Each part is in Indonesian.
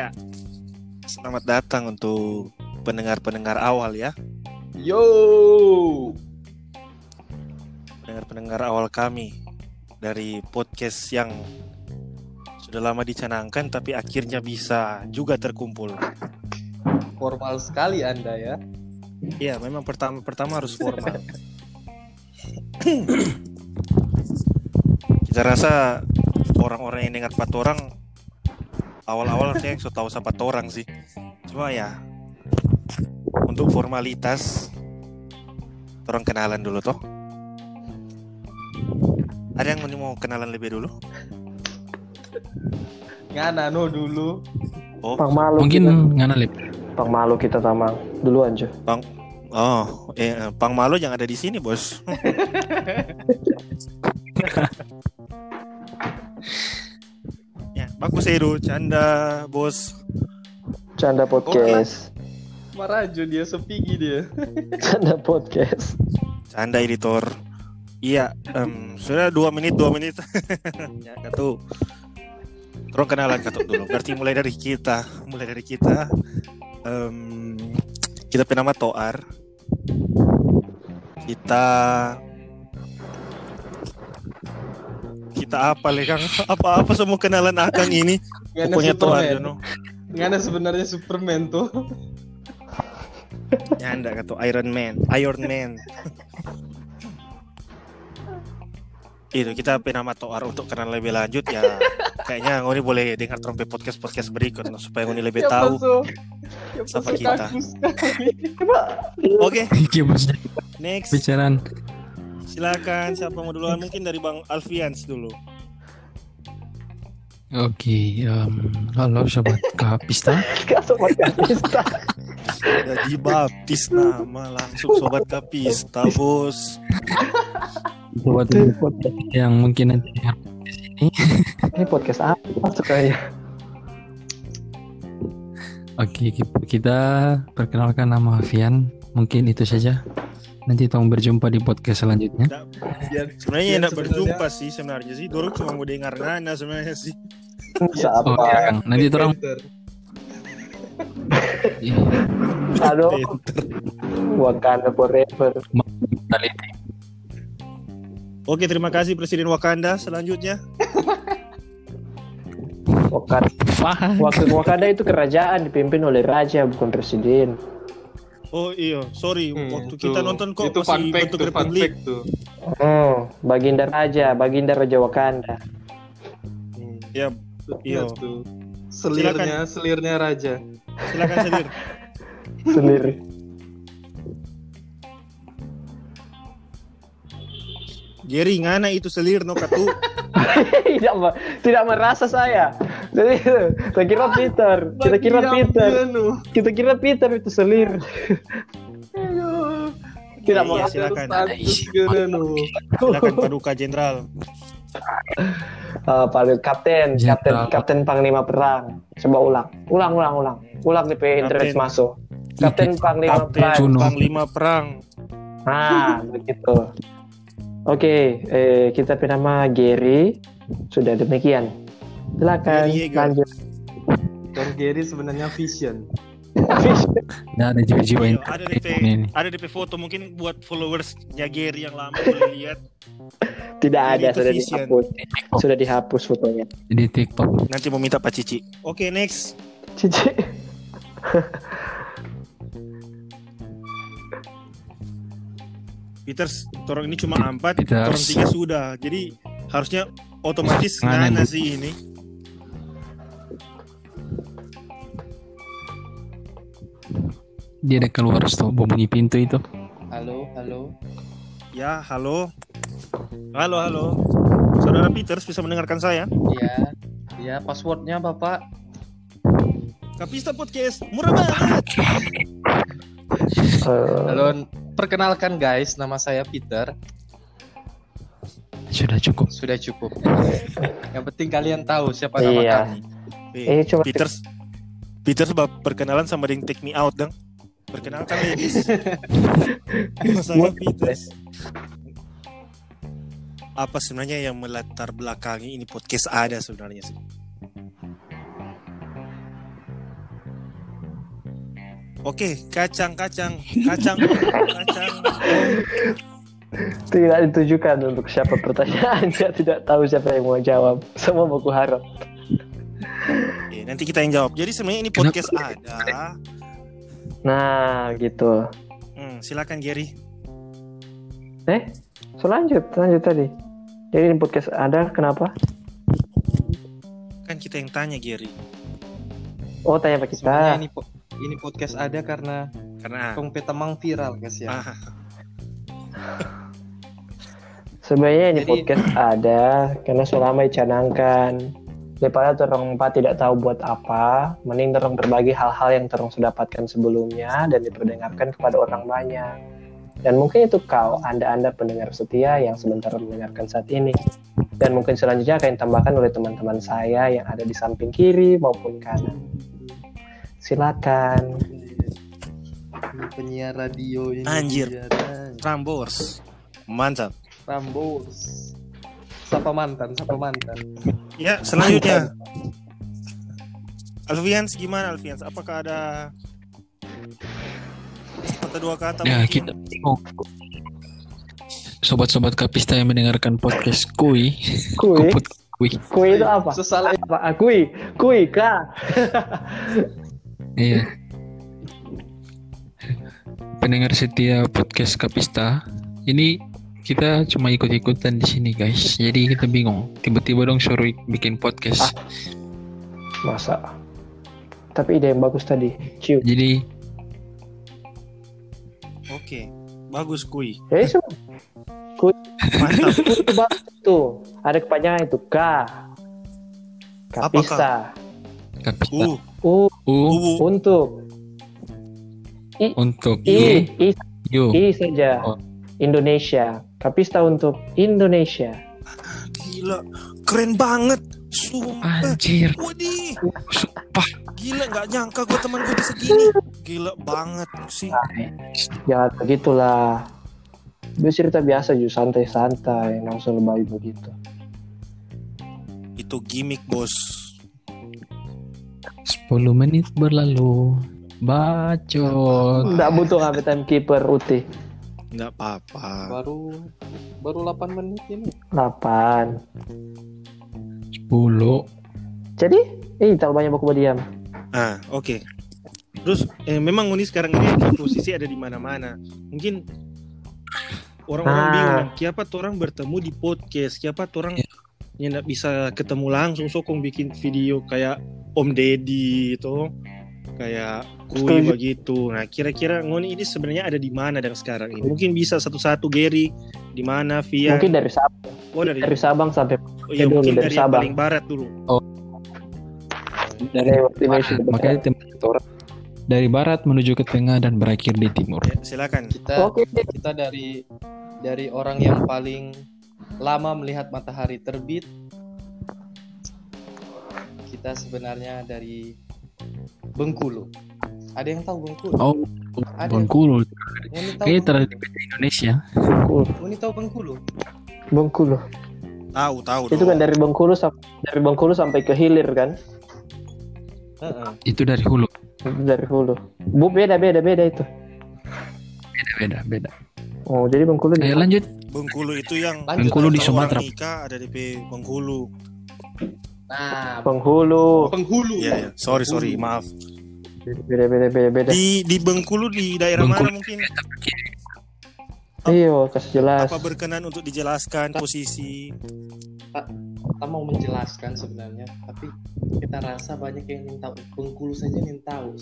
Ya, selamat datang untuk pendengar-pendengar awal ya. Yo. Pendengar-pendengar awal kami dari podcast yang sudah lama dicanangkan tapi akhirnya bisa juga terkumpul. Formal sekali Anda ya. Iya, memang pertama-pertama harus formal. Kita rasa orang-orang yang dengar empat orang awal-awal saya yang so tahu siapa orang sih. Cuma ya untuk formalitas orang kenalan dulu toh. Ada yang mau kenalan lebih dulu? Ngana no dulu. Oh, Pang malu Mungkin kita, ngana lip. pang malu kita tamang dulu aja. Pang Oh, eh, Pang Malo yang ada di sini, Bos. bagus Edo, canda, Bos. Canda podcast. Marajo dia sepigi dia. Canda podcast. Canda editor. Iya, em, sudah dua menit, dua menit. ya, katu. Terus kenalan katu dulu. Berarti mulai dari kita, mulai dari kita. Em, kita penama Toar. Kita kita apa le Kang? Apa-apa semua kenalan Akang ini. Ngana Pokoknya Toar, Superman. you know. Ngana sebenarnya Superman tuh. Ya anda kata Iron Man, Iron Man. Itu kita penama Toar untuk kenal lebih lanjut ya. Kayaknya Ngoni boleh dengar trompet podcast podcast berikut no, supaya Ngoni lebih Ya, tahu. Ya, Siapa paso kita. Oke, bosnya next. bicaraan. Silakan siapa mau duluan mungkin dari Bang Alfians dulu. Oke, em, halo sobat Kapista. Kasih podcast. Jadi baptis nama langsung sobat kapista bos. Sobat podcast yang mungkin nanti dengar podcast ini. Ini podcast apa masuk kayak? Oke, ki- kita perkenalkan nama Vian. Mungkin itu saja. Nanti tolong berjumpa di podcast selanjutnya. Sebenarnya enak berjumpa sih sebenarnya sih. Dorong cuma mau dengar Nana sebenarnya sih. Siapa? Oh iya, Kang. Nanti orang Panther. Aduh, Wakanda forever. Oke, terima kasih Presiden Wakanda. Selanjutnya, Wakanda, Wakanda itu kerajaan dipimpin oleh raja bukan presiden. Oh iya, sorry, Hmm, waktu itu- kita nonton kok itu masih fact bentuk tuh, republik. tuh. Hmm, Baginda Raja, Baginda Raja Wakanda. Ya, iya. Lihat tuh. Selirnya, selirnya raja. Silakan Selir. Sendiri. Jerry ngana itu Selir no katu. tidak, tidak merasa saya. Jadi, saya kira Peter. Kita kira Peter. Kita kira Peter itu selir. Tidak Iya, mau. iya, silakan. Silakan Paduka Jenderal. Uh, Pak Kapten, Kapten, Jenderal. Kapten Panglima Perang. Coba ulang, ulang, ulang, ulang, ulang di internet Kapten. masuk. Kapten Panglima Kapten Perang. Panglima Perang. Ah, begitu. Oke, eh, kita bernama Gary. Sudah demikian. Silakan lanjut. Dan Gary sebenarnya vision. Nah, ada jiwa-jiwa yang ada DP, ini. ada DP foto mungkin buat followersnya Gary yang lama boleh lihat. Tidak ada, sudah vision. dihapus. Sudah dihapus fotonya. Di TikTok. Nanti mau minta Pak Cici. Oke, next. Cici. Peters, orang ini cuma empat, orang tiga sudah. Jadi harusnya otomatis Ngana, ngana Bu. sih ini. Dia ada keluar tuh bunyi pintu itu. Halo, halo. Ya, halo. Halo, halo. Saudara Peters bisa mendengarkan saya? Iya. Iya, passwordnya Bapak. Kapista Podcast, murah banget. Halo, perkenalkan guys, nama saya Peter. Sudah cukup. Sudah cukup. Yang penting kalian tahu siapa nama Iya. kami. Eh, Eh, coba Peters, Peters bab perkenalan sama dengan Take Me Out, dong. Perkenalkan ladies. Saya Peters. Apa sebenarnya yang melatar belakangi ini podcast ada sebenarnya sih? Oke, kacang, kacang, kacang, kacang. Tidak ditujukan untuk siapa pertanyaannya, tidak tahu siapa yang mau jawab. Semua baku harap. Oke, nanti kita yang jawab. Jadi sebenarnya ini podcast ada. Nah, gitu. Hmm, silakan Gary. Eh, so lanjut, lanjut tadi. Jadi ini podcast ada, kenapa? Kan kita yang tanya Gary. Oh, tanya Pak Sebenarnya kita. ini po- ini podcast ada karena Karena Kong Petamang viral guys ya. ah, Sebenarnya ini Jadi- podcast ada karena selama dicanangkan. Daripada orang empat tidak tahu buat apa, mending orang berbagi hal-hal yang terong sudah dapatkan sebelumnya dan diperdengarkan kepada orang banyak. Dan mungkin itu kau, anda-anda pendengar setia yang sebentar mendengarkan saat ini. Dan mungkin selanjutnya akan ditambahkan oleh teman-teman saya yang ada di samping kiri maupun kanan. Silakan. Penyiar radio ini. Anjir. Prambors. Mantap. Rambos. Sapa mantan, sapa mantan. Ya, selanjutnya. Alfians gimana Alfians? Apakah ada sepatah dua kata Ya mungkin? kita bingung. Sobat-sobat kapista yang mendengarkan podcast Kui, Kui, Kuput Kui. kui itu apa? Sesal Apa? Ah, Kui, kui, kah? Iya. Pendengar setia podcast Kapista, ini kita cuma ikut-ikutan di sini guys. Jadi kita bingung. Tiba-tiba dong suruh bikin podcast. Masa? Tapi ide yang bagus tadi. Cium. Jadi Oke. Bagus kui. Eh, semua. Mantap. Kui itu bagus tuh. Ada kepanjangan itu K. Kapista. Kapista Uh, U U ubu. untuk untuk I, I, U. I saja. Oh. Indonesia. Kapista untuk Indonesia. Gila. Keren banget. Sumpah. Anjir, Wadih. sumpah. Gila nggak nyangka gue teman gue bisa gini. Gila banget sih. Jangan begitulah. Dia cerita biasa juga santai-santai, langsung lebay begitu. Itu gimmick bos. 10 menit berlalu. Bacot. Nggak butuh ngambil timekeeper Uti. Nggak apa-apa. baru baru 8 menit ini. 8. 10. Jadi, eh terlalu banyak baku diam. Ah, oke. Terus eh, memang Uni sekarang ini di posisi ada di mana-mana. Mungkin orang-orang Ah. bingung, siapa tuh orang bertemu di podcast, siapa tuh orang yang nggak bisa ketemu langsung, sokong bikin video kayak Om Deddy itu, kayak Kui Setuju. begitu. Nah, kira-kira Ngoni ini sebenarnya ada di mana dan sekarang ini? Mungkin bisa satu-satu Gary di mana via Mungkin dari Sabang, oh dari, dari Sabang sampai oh, iya, mungkin dari dari yang Sabang. paling barat dulu. Dari Indonesia. makanya tempat orang dari barat menuju ke tengah dan berakhir di timur. Ya, silakan. Kita Oke, kita dari dari orang yang paling lama melihat matahari terbit. Kita sebenarnya dari Bengkulu. Ada yang tahu Bengkulu? Oh, Ada. Bengkulu. Kayaknya terada Bengkulu? di Indonesia. Bengkulu. Uni tahu Bengkulu? Bengkulu. Tahu, tahu Itu kan dong. dari Bengkulu dari Bengkulu sampai ke hilir kan? Heeh. Itu dari hulu. Itu Dari hulu. Bu beda beda beda itu. Beda beda beda. Oh, jadi Bengkulu di Ayo lanjut. Bengkulu itu yang Lanjut, Bengkulu di Sumatera. nikah ada di Bengkulu. Nah, Penghulu. penghulu. Iya, iya. Sorry, sorry, maaf. Beda beda beda beda. Di di Bengkulu di daerah Bengkulu. mana mungkin? Ayo kasih jelas. Apa berkenan untuk dijelaskan posisi? Kita mau menjelaskan sebenarnya, tapi kita rasa banyak yang ingin tahu. Bengkulu saja yang tahu.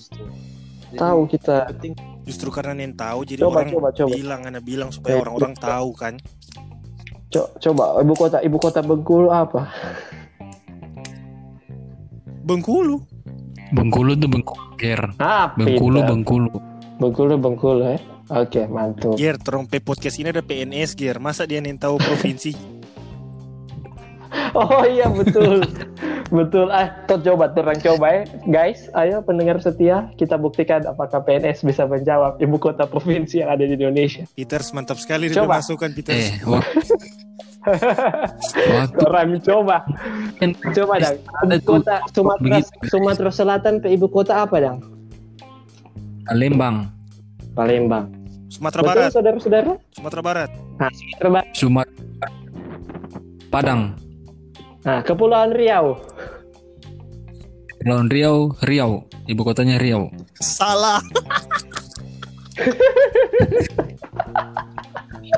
Jadi, Tahu kita. Penting Justru karena yang tahu jadi Coba, orang coba, coba. bilang, ana bilang supaya Eh, orang-orang tahu kan. Co- coba ibu kota ibu kota Bengkulu apa? Bengkulu. Bengkulu tuh Bengkulu. Ger. Ah, Bengkulu. Bengkulu. Bengkulu Bengkulu ya. Oke, mantul. Ger, terong P podcast ini ada PNS, Ger. Masa dia yang tahu provinsi? Oh iya betul. betul. Ah, tuh coba terang coba ya, guys. Ayo pendengar setia, kita buktikan apakah PNS bisa menjawab ibu kota provinsi yang ada di Indonesia. Peters mantap sekali dia Coba. masukkan Peters. Eh, Orang coba, kan coba dong. kota Sumatera. Sumatera Selatan ke ibu kota apa dong? Lembang, Palembang. Sumatera Betul Barat, saudara-saudara? Sumatera Barat. Nah, Sumatera Barat. Sumatera, Padang, Nah, Kepulauan Riau. Kepulauan Riau, Riau, ibu kotanya Riau. Salah.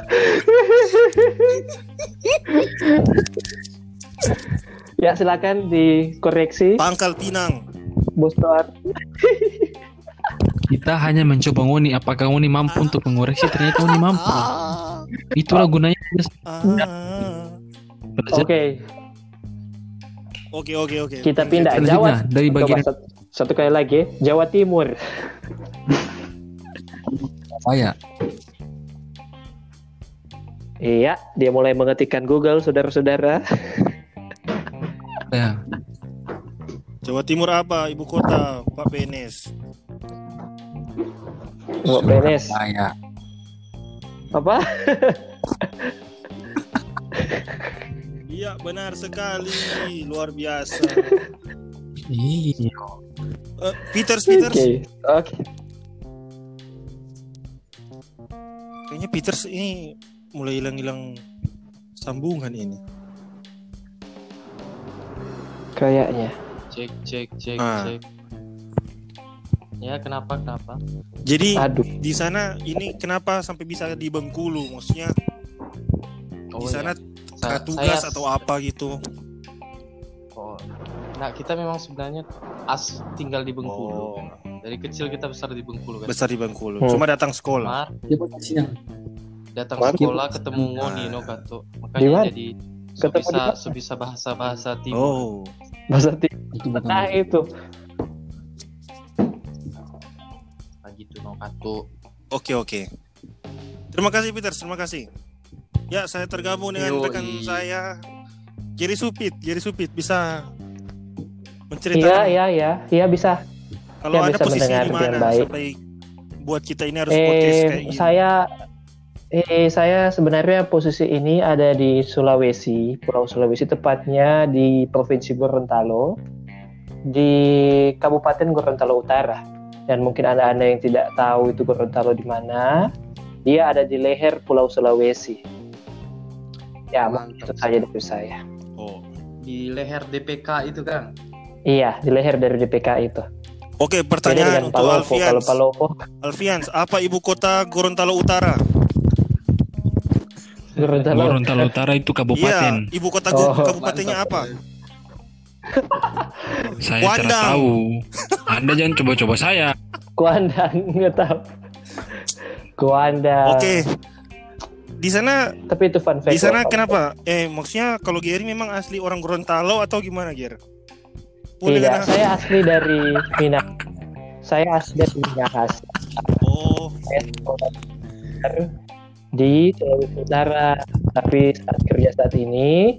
Ya, silakan dikoreksi, Pangkal Pinang. Bos Toar. Kita hanya mencoba ngoni apakah ngoni mampu untuk mengoreksi ternyata ngoni mampu. Ah. Itulah gunanya Ah. Oke, Oke oke oke. kita pindah Selanjutnya, Jawa. dari Coba bagian satu, satu kali lagi, Jawa Timur. saya. Iya, dia mulai mengetikkan Google, saudara-saudara. Ya, Jawa Timur apa? Ibu kota Pak Benes. Mbak Benes. saya. Apa? Iya benar sekali. Luar biasa. Iya. Eh, Peters Peters. Oke, oke. Kayaknya Peters ini mulai hilang-hilang sambungan ini. Kayaknya. Cek cek cek Ah. cek. Ya kenapa kenapa? Jadi Aduh. di sana ini kenapa sampai bisa di Bengkulu? Maksudnya Oh, di sana Sa- Kak tugas saya- atau apa gitu? Oh. Nah kita memang sebenarnya as tinggal di Oh, Bengkulu. Dari kecil kita besar di Bengkulu kan. besar di Bengkulu. Hmm. Cuma datang sekolah. Mar, datang Mar- sekolah ketemu ngoni Ah. no kato. Makanya mana? jadi Ketemu sebisa sebisa bahasa bahasa timur. Oh, Bahasa Timur. Nah, itu. Nah, gitu no kato. oke oke. Terima kasih Peters, terima kasih. Ya, saya tergabung dengan Yoi. rekan saya Jerry Supit. Jerry Supit bisa Iya, menceritakan iya, iya. Iya bisa. kalau ya, ada bisa posisi di mana baik. sampai buat kita ini harus podcast kayak Eh, gini. saya eh saya sebenarnya posisi ini ada di Sulawesi, Pulau Sulawesi tepatnya di Provinsi Gorontalo di Kabupaten Gorontalo Utara. Dan mungkin Anda-anda yang tidak tahu itu Gorontalo di mana, dia ada di leher Pulau Sulawesi. Ya, mungkin itu Mantap. saja dari saya. Oh. Di leher DPK itu kan. Iya, di leher dari DPK itu. Oke, pertanyaan untuk Palopo. Kalau Alfians. Palopo, Alfians, apa ibu kota Gorontalo Utara? Gorontalo. Gorontalo Utara itu kabupaten. Iya, ibu kota Oh, kabupatennya apa? Saya Kuandang. tidak tahu. Anda jangan coba-coba saya. Kuandang, nggak tahu. Kuandang. Oke. Di sana Tapi itu fun fact. di sana kenapa? Eh, maksudnya kalau Gary memang asli orang Gorontalo atau gimana, Ger? Boleh Tidak, saya asli dari Minang. Saya asli dari Minahas. Oh, Saya sekolah di Sulawesi Utara. Tapi saat kerja saat ini,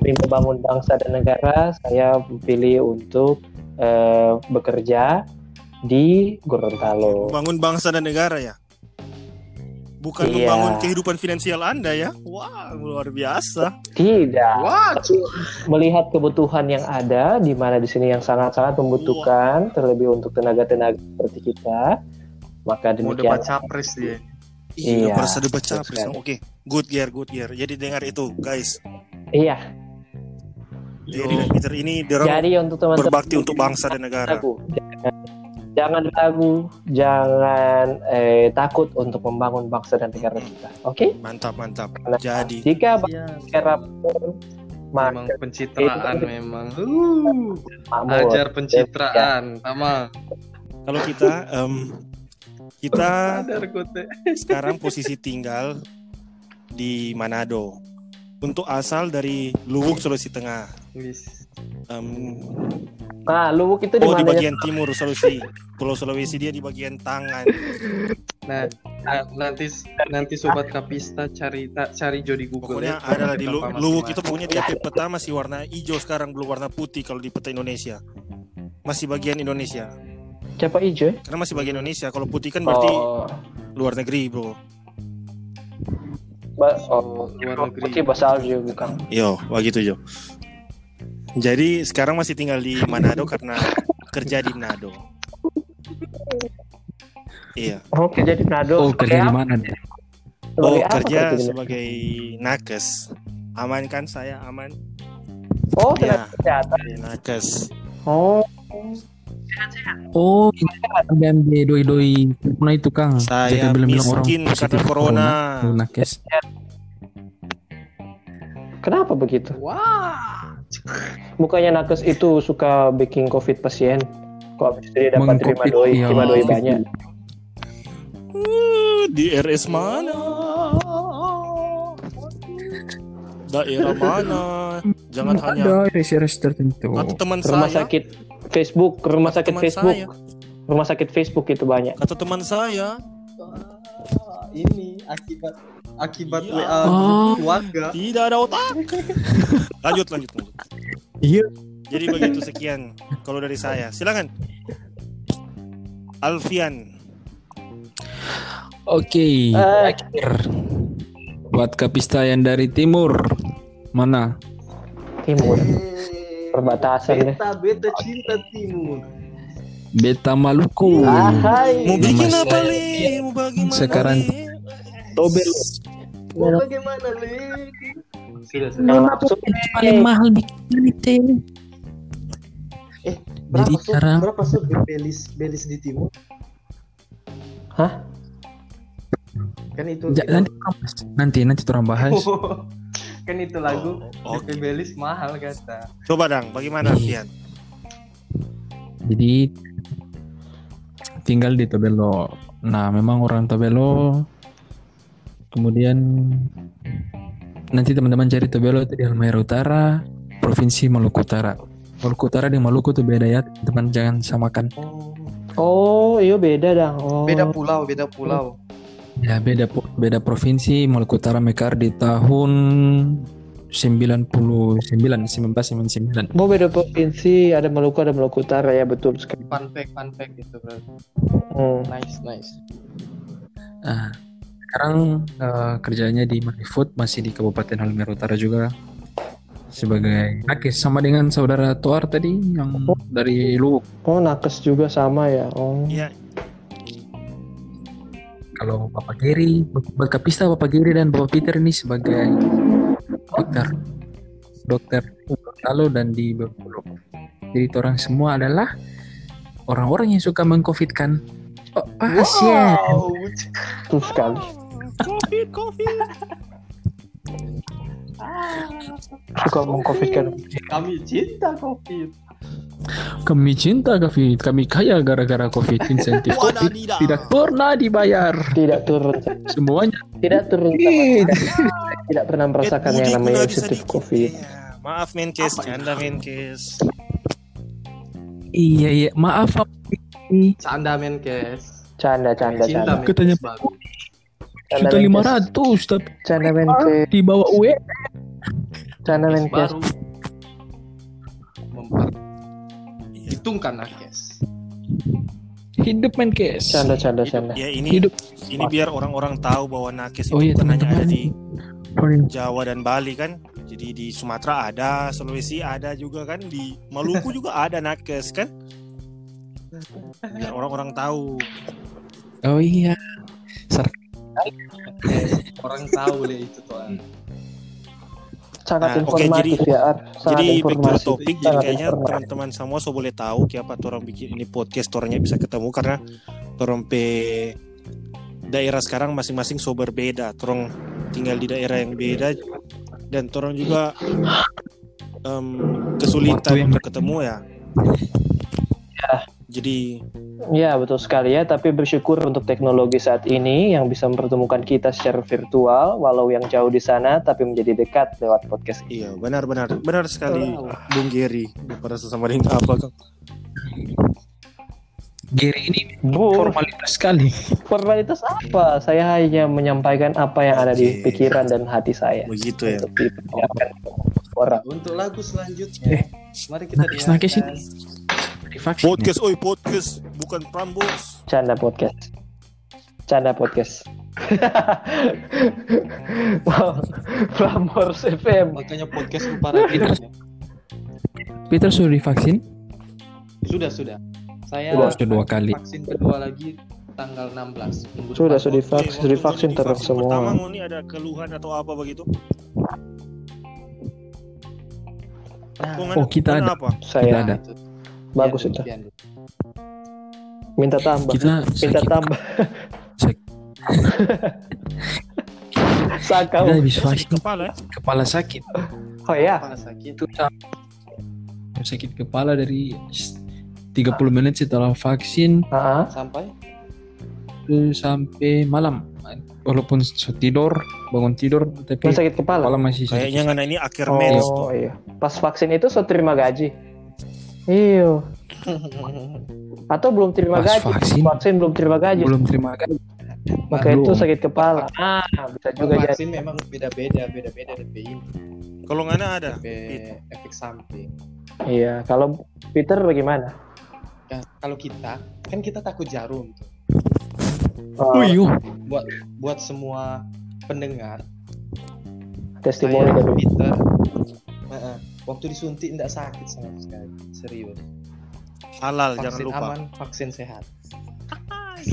demi membangun bangsa dan negara, saya pilih untuk eh, bekerja di Gorontalo. bangun bangsa dan negara ya. Bukan Iya. membangun kehidupan finansial Anda ya. Wah, luar biasa. Tidak. Wah, Melihat kebutuhan yang ada, di mana di sini yang sangat-sangat membutuhkan, terlebih untuk tenaga-tenaga seperti kita, maka mau demikian. debat capres dia. Iya, betul capres. sekali. Oke, good year, good year. Jadi dengar itu, guys. Iya. Jadi Peter ini dorong Jadi untuk teman-teman berbakti untuk bangsa dan negara. ragu. Jangan, ragu, jangan eh, takut untuk membangun bangsa dan negara kita. Oke? Mantap, mantap. Karena Jadi, jika Iya. negara Memang pencitraan memang. Uh, ajar pencitraan. Sama. kalau kita em, kita sekarang posisi tinggal di Manado. Untuk asal dari Luwuk Sulawesi Tengah. Em, Nah, Luwuk itu di oh di mana? bagian timur Sulawesi. Pulau Sulawesi dia di bagian tangan. Nah, nah, nanti nanti sobat kapista cari cari Jody Google Pokoknya ya. ada di Lu- Luwuk itu pokoknya dia peta masih warna hijau sekarang belum warna putih kalau di peta Indonesia. Masih bagian Indonesia. Siapa hijau? Karena masih bagian Indonesia. Kalau putih kan berarti Oh, luar negeri, Bro. ba- Oh, luar negeri. putih basalju bukan. Yo, begitu Jo. Jadi sekarang masih tinggal di Manado karena kerja di Manado. Iya. Oh kerja di Manado. Oh, kerja di mana dia? Oh, Sebagai kerja sebagai nakes. Aman kan saya aman? Oh Iya. tenaga kesehatan. Jadi nakes. Oh Oh, ini ambil doi-doi corona itu Kang. Saya Jaga bilang-bilang orang miskin karena corona. Oh, nakes. kenapa begitu? Wah. Bukannya nakes itu suka bikin covid pasien? Kok abis itu dia dapat terima doi, iya. terima doi banyak? Uh, di RS mana? Daerah mana? Jangan hanya Ada res-res tertentu. kata teman rumah saya. sakit Facebook, ke rumah sakit teman Facebook, saya. rumah sakit Facebook itu banyak. Kata teman saya. Wah, ini akibat akibat Iya. WA Oh. keluarga. Tidak ada otak. lanjut, lanjut, lanjut. Iya. Jadi begitu sekian kalau dari saya. Silakan. Alfian. Oke, Eh. akhir. Buat kapista yang dari timur. Mana? Timur, perbatasan deh. Beta beta cinta timur. Beta Maluku. Ahai. Mau bikin apa, Li? Mau bagaimana? Sekarang Li? Tobel. Mau bagaimana langsung Paling mahal bikin itu. Berapa Jadi Berapa sob belis belis di timur? Hah? Kan itu. Ja- nanti nanti nanti orang bahas. kan itu lagu Oh, DP belis mahal kata. Coba dong, bagaimana. Alfian? Jadi tinggal di Tobelo. Nah, memang orang Tobelo. Kemudian nanti teman-teman cari Tobelo itu di Halmahera Utara, Provinsi Maluku Utara. Maluku Utara di Maluku tuh beda ya, teman jangan samakan. Oh. Oh, iya beda dong. Oh. Beda pulau, beda pulau. Ya beda beda provinsi Maluku Utara mekar di tahun 99 1999. Mau beda provinsi, ada Maluku, ada Maluku Utara ya betul sekali. Fun fact, fun fact gitu bro. Hmm. Nice, nice. Nah, sekarang eh, kerjanya di Manifood masih di Kabupaten Halmahera Utara juga sebagai nakes sama dengan saudara Toar tadi yang dari Luwuk. Oh, nakes juga sama ya. Oh. Iya, Kalau Bapak Giri, Bapak Kapista, Bapak Giri dan Bapak Peter ini sebagai dokter. Dokter lalu dan di Bengkulu. Jadi orang semua adalah orang-orang yang suka mengcovidkan oh, pasien. Wow. Betul sekali. Covid, Covid. Suka mengcovidkan. Kami cinta covid. Kami cinta COVID, kami kaya gara-gara COVID. Insentif COVID tidak pernah dibayar. Tidak turun. Semuanya Tidak turun. Tidak pernah merasakan yang namanya insentif. COVID. Maaf Menkes, itu? canda Menkes. Iya iya, maaf Pak. Canda menkes. Canda, canda, Cinta canda. Katanya- bagus. Canda Sudah lima ratus tapi Canda menkes. di bawah UE. Canda Menkes menkes. baru. Memper Iya. hitungkan nakes. Hidup Menkes. Canda, canda, canda. Ya ini Hidup. ini biar orang-orang tahu bahwa nakes Oh itu iya bukan hanya ada di. Jawa dan Bali kan. Jadi di Sumatera ada, Sulawesi ada juga kan, di Maluku juga ada nakes kan. Biar orang-orang tahu. Oh iya. Orang tahu deh itu tuh. Sangat Nah, oke, informatif jadi- ya, Ar. Sangat Jadi back to informatif. topic, jadi Sangat kayaknya informatif. teman-teman semua so boleh tahu kenapa orang bikin ini podcast orangnya bisa ketemu karena orang pe daerah sekarang masing-masing so berbeda. Orang tinggal di daerah yang beda dan orang juga em, kesulitan untuk ketemu ya. Jadi Ya, betul sekali ya. Tapi bersyukur untuk teknologi saat ini yang bisa mempertemukan kita secara virtual, walau yang jauh di sana, tapi menjadi dekat lewat podcast. iya benar-benar benar sekali Bung Geri pada sesama dengan apa Kang? Giri ini Bu, formalitas sekali. formalitas apa? Saya hanya menyampaikan apa yang ada di Oke. pikiran dan hati saya. Begitu ya. Untuk diperlihatkan orang. Untuk lagu selanjutnya, mari kita nakes nakes dengarkan. ini. Divaksin. Podcast, oi podcast, bukan Prambors. Canda podcast. Canda podcast. wow, Prambors FM. Makanya podcast para kita. Peter sudah divaksin? Sudah sudah. Saya Sudah, sudah dua kali. vaksin kedua lagi tanggal 16 minggu Sudah, depan. sudah divaksin, Oke, sudah divaksin terus Pertama semua. mau nih ada keluhan atau apa begitu? Nah, Kok Oh, kita ada apa? Saya ada. itu. Bagus Pian itu. Minta tambah. Kita Minta sakit, tambah. Sak- Sakau. kita habis Sakit vaksin kepala ya? kepala sakit. Oh ya. Kepala sakit. Itu sakit kepala dari s- 30 menit setelah vaksin Sampai itu sampai malam. Walaupun tidur, bangun tidur, tapi Masih sakit kepala. kepala masih sakit. Kayaknya ngana ini akhir mens tuh. Oh iya. Pas vaksin itu so terima gaji. Iya. Atau belum terima Pas gaji. vaksin Vaksin belum terima gaji. belum terima gaji. Maka itu sakit kepala. Ah, bisa juga jadi. vaksin memang beda-beda, beda-beda DP ini, Kalau ngana ada. Efek samping. Iya. Kalau Peter bagaimana? Nah, kalau kita kan kita takut jarum tuh. Oh, iya. Buat buat semua pendengar, testimoni dari Peter, Heeh. Waktu disuntik tidak sakit sama sekali, serius. Halal jangan Vaksin lupa. aman, vaksin sehat,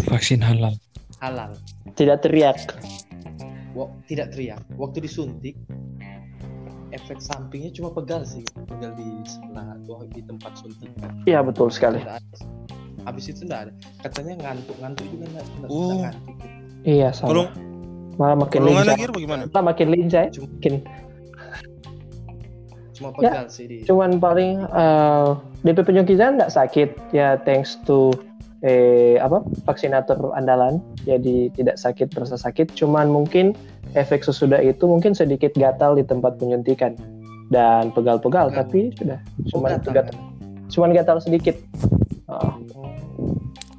Vaksin halal. halal. tidak teriak. Wa- tidak teriak. Waktu disuntik, efek sampingnya cuma pegal sih, pegal di sebelah atau di tempat suntikan. Iya betul sekali. Habis itu tidak ada. Katanya ngantuk-ngantuk juga tidak tidak Oh. tidak ngantuk. Iya sama. Kalau Malah makin lincah. Gir bagaimana? Malah makin lincah. ya. Cuma, pegal sih di. cuman paling eh, DP penyuntikan nggak sakit. Ya thanks to eh apa vaksinator andalan. Jadi tidak sakit berasa sakit. Cuman mungkin efek sesudah itu mungkin sedikit gatal di tempat penyuntikan. Dan pegal-pegal Pegal. tapi sudah. Oh, cuman gatal, gatal, cuman gatal sedikit. Oh,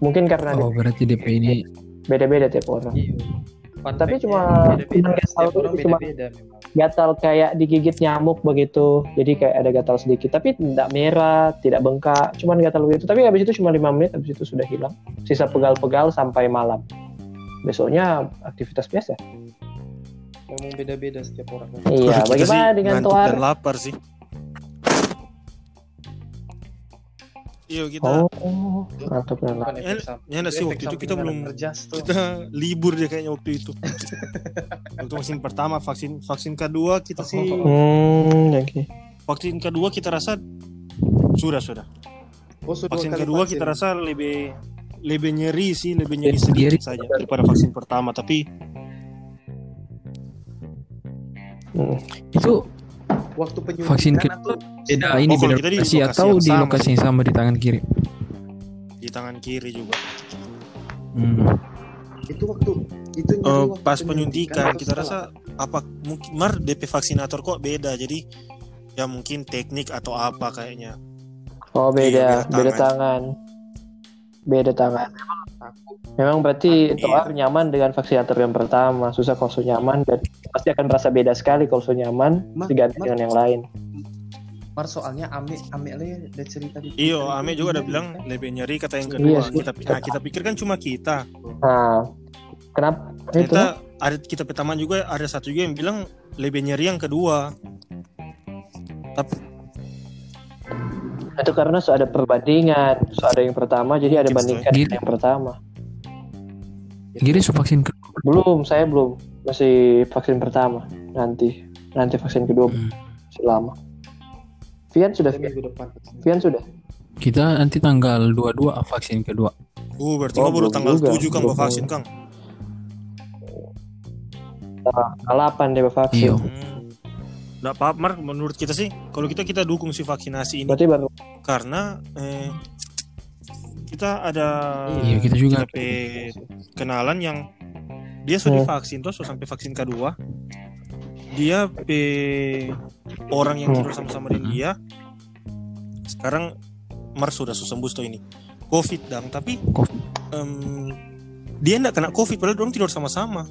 mungkin karena Oh berarti DP ini beda-beda tiap orang. Iya. Fun Tapi cuma- gatal orang cuma- beda-beda memang. gatal kayak digigit nyamuk begitu. Jadi kayak ada gatal sedikit tapi tidak merah tidak bengkak cuman gatal begitu. Tapi habis itu cuma lima menit habis itu sudah hilang. Sisa pegal-pegal sampai malam. Besoknya aktivitas biasa. Memang beda-beda setiap orang. iya bagaimana dengan ngantuk Toar dan lapar sih. Iya kita oh mantap Ya, ya, Efek waktu itu kita belum- kita libur deh kayaknya waktu itu. waktu vaksin pertama, vaksin vaksin kedua kita sih hmm oke vaksin kedua kita rasa sudah sudah. Oh, sudah Vaksin kedua vaksin. kita rasa lebih lebih nyeri sih, lebih nyeri Nyeri. sedikit saja daripada vaksin pertama. Tapi Hmm. itu waktu penyuntikan Vaksin ke- atau beda Oh, ini kalau beda kita di lokasi lokasi atau yang di sama lokasi yang sama di tangan kiri. di tangan kiri juga. Hmm. itu waktu itu Eh, waktu pas penyuntikan kita rasa apa mungkin mar DP vaksinator kok beda jadi ya mungkin teknik atau apa kayaknya oh beda Iya, beda beda tangan. Beda tangan memang berarti Iya. Toar nyaman dengan vaksinator yang pertama. Susah kalau so nyaman dan pasti akan merasa beda sekali kalau so nyaman Ma- diganti ma- dengan yang lain. Mar soalnya Ame Ame le ada cerita di iyo Twitter Ame juga udah bilang kan, lebih nyeri kata yang Iya kedua. kita nah, kita pikir kan cuma kita. Nah, kenapa itu? ternyata ada kita pertama juga ada satu juga yang bilang lebih nyeri yang kedua. Tapi Itu karena so ada perbandingan, so ada yang pertama, jadi ada Mungkin, bandingkan Gini. dengan yang pertama. Giri su vaksin ke Belum, saya belum, masih vaksin pertama. Nanti, nanti vaksin kedua Hmm. masih lama. Vian sudah, minggu depan Vian sudah. Kita nanti tanggal 22 vaksin kedua. uh berarti Oh, baru tanggal juga. 7 kan Belum. bawa vaksin kang Alapan dia vaksin. Iya. hmm. Nggak apa Mar menurut kita sih kalau kita kita dukung si vaksinasi ini Berarti baru karena eh, kita ada Iya, kita juga. kita kenalan yang dia sudah Hmm. divaksin terus sampai vaksin kedua dia pe orang yang Hmm. tidur sama-sama dengan dia sekarang Mars sudah sembuh tuh ini covid dang tapi Covid. em, dia enggak kena covid padahal dorong tidur sama-sama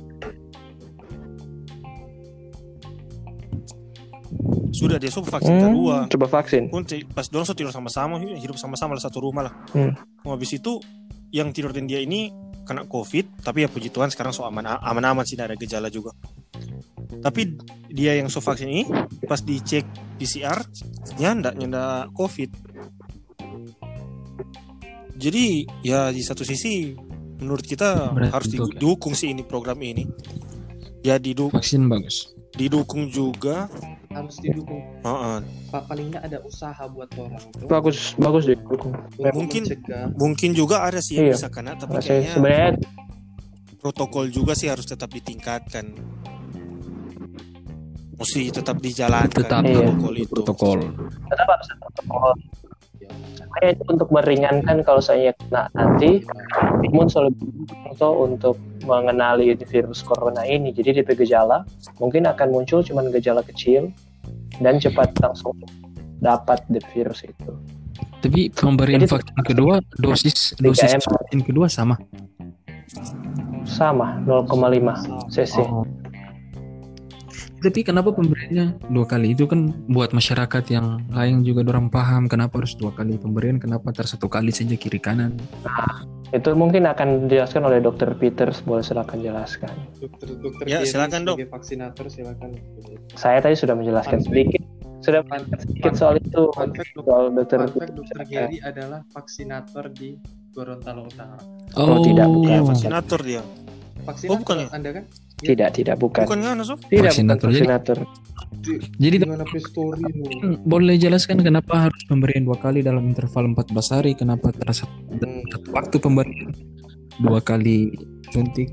sudah dia sudah vaksin Hmm, kedua. Coba vaksin. pun pas dorong so tidur sama-sama hidup sama-sama lah satu rumah lah. Hmm. Mau habis itu yang tidur dengan dia ini kena covid tapi ya puji Tuhan sekarang so aman aman aman sih tidak ada gejala juga. Tapi dia yang so vaksin ini pas dicek PCR nyanda nyanda covid. Jadi ya di satu sisi menurut kita Berarti harus itu di- kan. didukung sih ini program ini. Ya didu- vaksin bagus. didukung juga harus didukung Heeh. Pak paling nggak ada usaha buat orang tuh bagus bagus deh dukung. untuk Mungkin- mencegah mungkin juga ada sih yang Iya. bisa kena tapi Saya kayaknya sebenarnya protokol juga sih harus tetap ditingkatkan mesti tetap dijalankan Tetap. Iya. protokol itu protokol tetap harus protokol. Makanya itu untuk meringankan kalau saya kena nanti imun selalu untuk mengenali virus corona ini. Jadi DP gejala mungkin akan muncul cuman gejala kecil dan cepat langsung dapat the virus itu. tapi pemberian Jadi- vaksin kedua dosis dosis 3M. vaksin kedua sama Sama 0,5 cc. Oh. Tapi kenapa pemberiannya dua kali? Itu kan buat masyarakat yang lain juga orang paham kenapa harus dua kali pemberian, kenapa ter satu kali saja kiri kanan. Itu mungkin akan dijelaskan oleh Dr. Peters. Boleh silakan jelaskan. dokter dokter Ya, silakan, Dok. vaksinator silakan Saya tadi sudah menjelaskan sedikit. Sudah sedikit soal itu. Soal fact, dokter Gary adalah vaksinator di Gorontalo Utara Oh, tidak, bukan. ya vaksinator dia vaksinator Oh, bukan ya? anda kan Tidak, tidak, bukan. bukan kan Sof? Tidak, bukan Vaksinator. Jadi- vaksinator. Jadi lu Hmm, boleh jelaskan kenapa harus pemberian dua kali dalam interval 14 hari? Kenapa terasa Hmm. waktu pemberian dua kali suntik?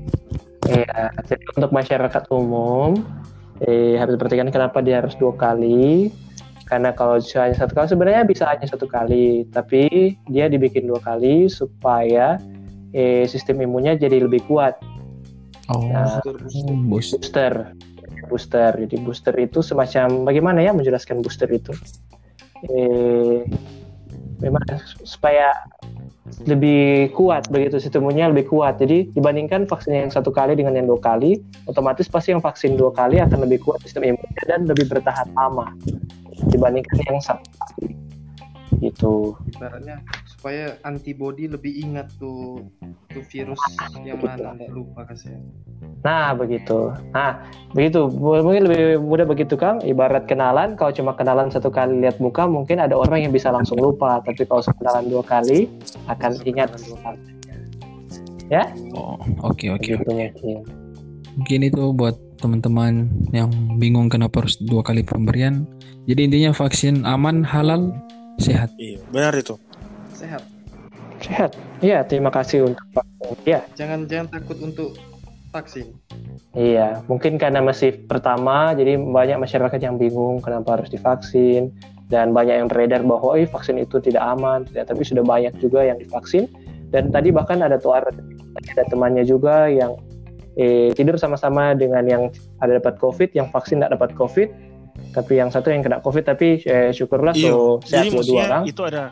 Iya, jadi untuk masyarakat umum eh, harus perhatikan kenapa dia harus dua kali. Karena kalau hanya satu kali sebenarnya bisa hanya satu kali, tapi dia dibikin dua kali supaya eh, sistem imunnya jadi lebih kuat. Oh, Nah, Booster, booster. Booster, booster. Jadi booster itu semacam bagaimana ya menjelaskan booster itu? Eh, memang supaya lebih kuat begitu sistem imunnya lebih kuat. Jadi dibandingkan vaksin yang satu kali dengan yang dua kali, otomatis pasti yang vaksin dua kali akan lebih kuat sistem imunnya dan lebih bertahan lama dibandingkan yang satu kali. Gitu. ibaratnya supaya antibody lebih ingat tuh tuh virus yang mana nggak lupa kasih Nah, begitu. Nah, begitu. Mungkin lebih mudah begitu, Kang. Ibarat kenalan, kalau cuma kenalan satu kali lihat muka, mungkin ada orang yang bisa langsung lupa. Tapi kalau kenalan dua kali, akan ingat. Oh, oke oke. Gitu, mungkin. Mungkin itu buat teman-teman yang bingung kenapa harus dua kali pemberian. Jadi intinya vaksin aman, halal, sehat. Iya, benar itu. Sehat Sehat. Iya, terima kasih untuk vaksin. Iya, jangan jangan takut untuk vaksin iya. Mungkin karena masih pertama, jadi banyak masyarakat yang bingung kenapa harus divaksin. Dan banyak yang beredar bahwa eh, vaksin itu tidak aman. Tidak, tapi sudah banyak juga yang divaksin. Dan tadi bahkan ada tuh ada temannya juga yang eh, tidur sama-sama dengan yang ada dapat COVID, yang vaksin tidak dapat COVID. Tapi yang satu yang kena COVID, tapi eh, syukurlah Iya. so sehat Jadi dua orang. itu ada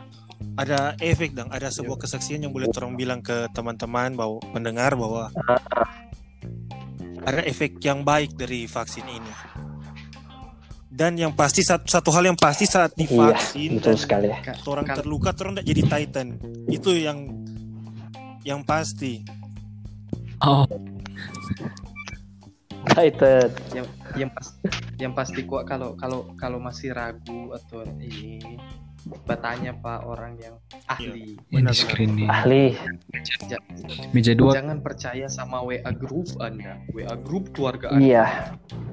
ada efek dan ada sebuah kesaksian yang boleh orang bilang ke teman-teman bahwa mendengar bahwa ada efek yang baik dari vaksin ini. Dan yang pasti satu, satu hal yang pasti saat divaksin Betul dan sekali. orang terluka orang tidak jadi Titan. Itu yang yang pasti. Oh, Excited. yang yang pas yang pasti kok kalau kalau kalau masih ragu atau ini bertanya pak orang yang ahli ini Benar, screen nih. Ahli. Ja- Meja dua. jangan percaya sama WA group anda WA group keluarga anda Iya.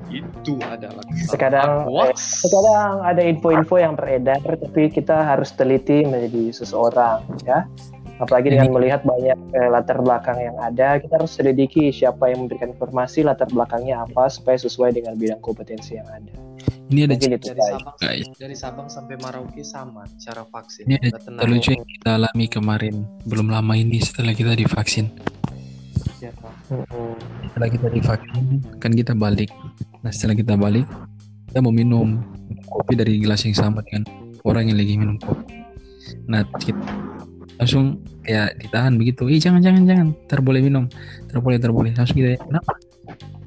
itu adalah Terkadang, hoax Terkadang ada info-info yang beredar, tapi kita harus teliti menjadi seseorang, ya. Apalagi dengan melihat banyak eh, latar belakang yang ada, kita harus selidiki siapa yang memberikan informasi, latar belakangnya apa, supaya sesuai dengan bidang kompetensi yang ada. Ini ada itu dari baik. Sabang guys. dari Sabang sampai Merauke sama cara vaksin Ini ada cerita lucu yang kita alami kemarin. Belum lama ini setelah kita divaksin. Ya. Setelah kita divaksin, kan kita balik. Nah setelah kita balik, kita mau minum kopi dari gelas yang sama dengan orang yang lagi minum kopi. Nah kita langsung kayak ditahan begitu. Ih jangan jangan jangan, ter boleh minum, ter boleh ter boleh. Langsung kita kenapa?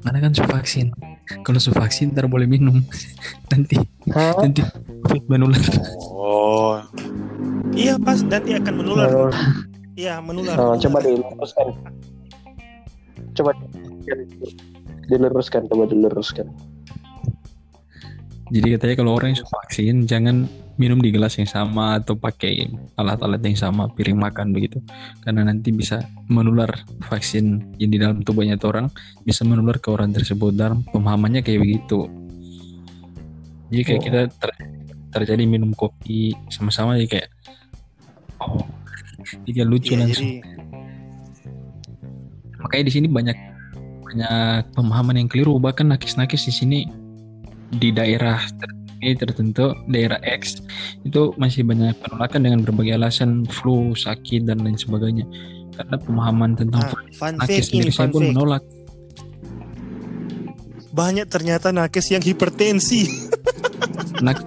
Mana kan su vaksin. Kalau su vaksin ter boleh minum. nanti Hah? nanti COVID menular. Oh. Iya pas nanti akan menular. Oh, Iya menular. oh, coba diluruskan. Coba diluruskan, coba diluruskan. Jadi katanya kalau orang yang sudah vaksin jangan minum di gelas yang sama atau pakai alat-alat yang sama piring makan begitu. Karena nanti bisa menular vaksin yang di dalam tubuhnya itu orang bisa menular ke orang tersebut. Dalam pemahamannya kayak begitu. Jadi kayak Oh. kita ter- terjadi minum kopi sama-sama jadi kayak oh jadi lucu Iya, langsung jadi makanya di sini banyak banyak pemahaman yang keliru. Bahkan nakis-nakis di sini di daerah ter- ini tertentu daerah X itu masih banyak penolakan dengan berbagai alasan flu sakit dan lain sebagainya karena pemahaman tentang ah, fun ini sendiri saya fun pun menolak Banyak ternyata nakes yang hipertensi. nak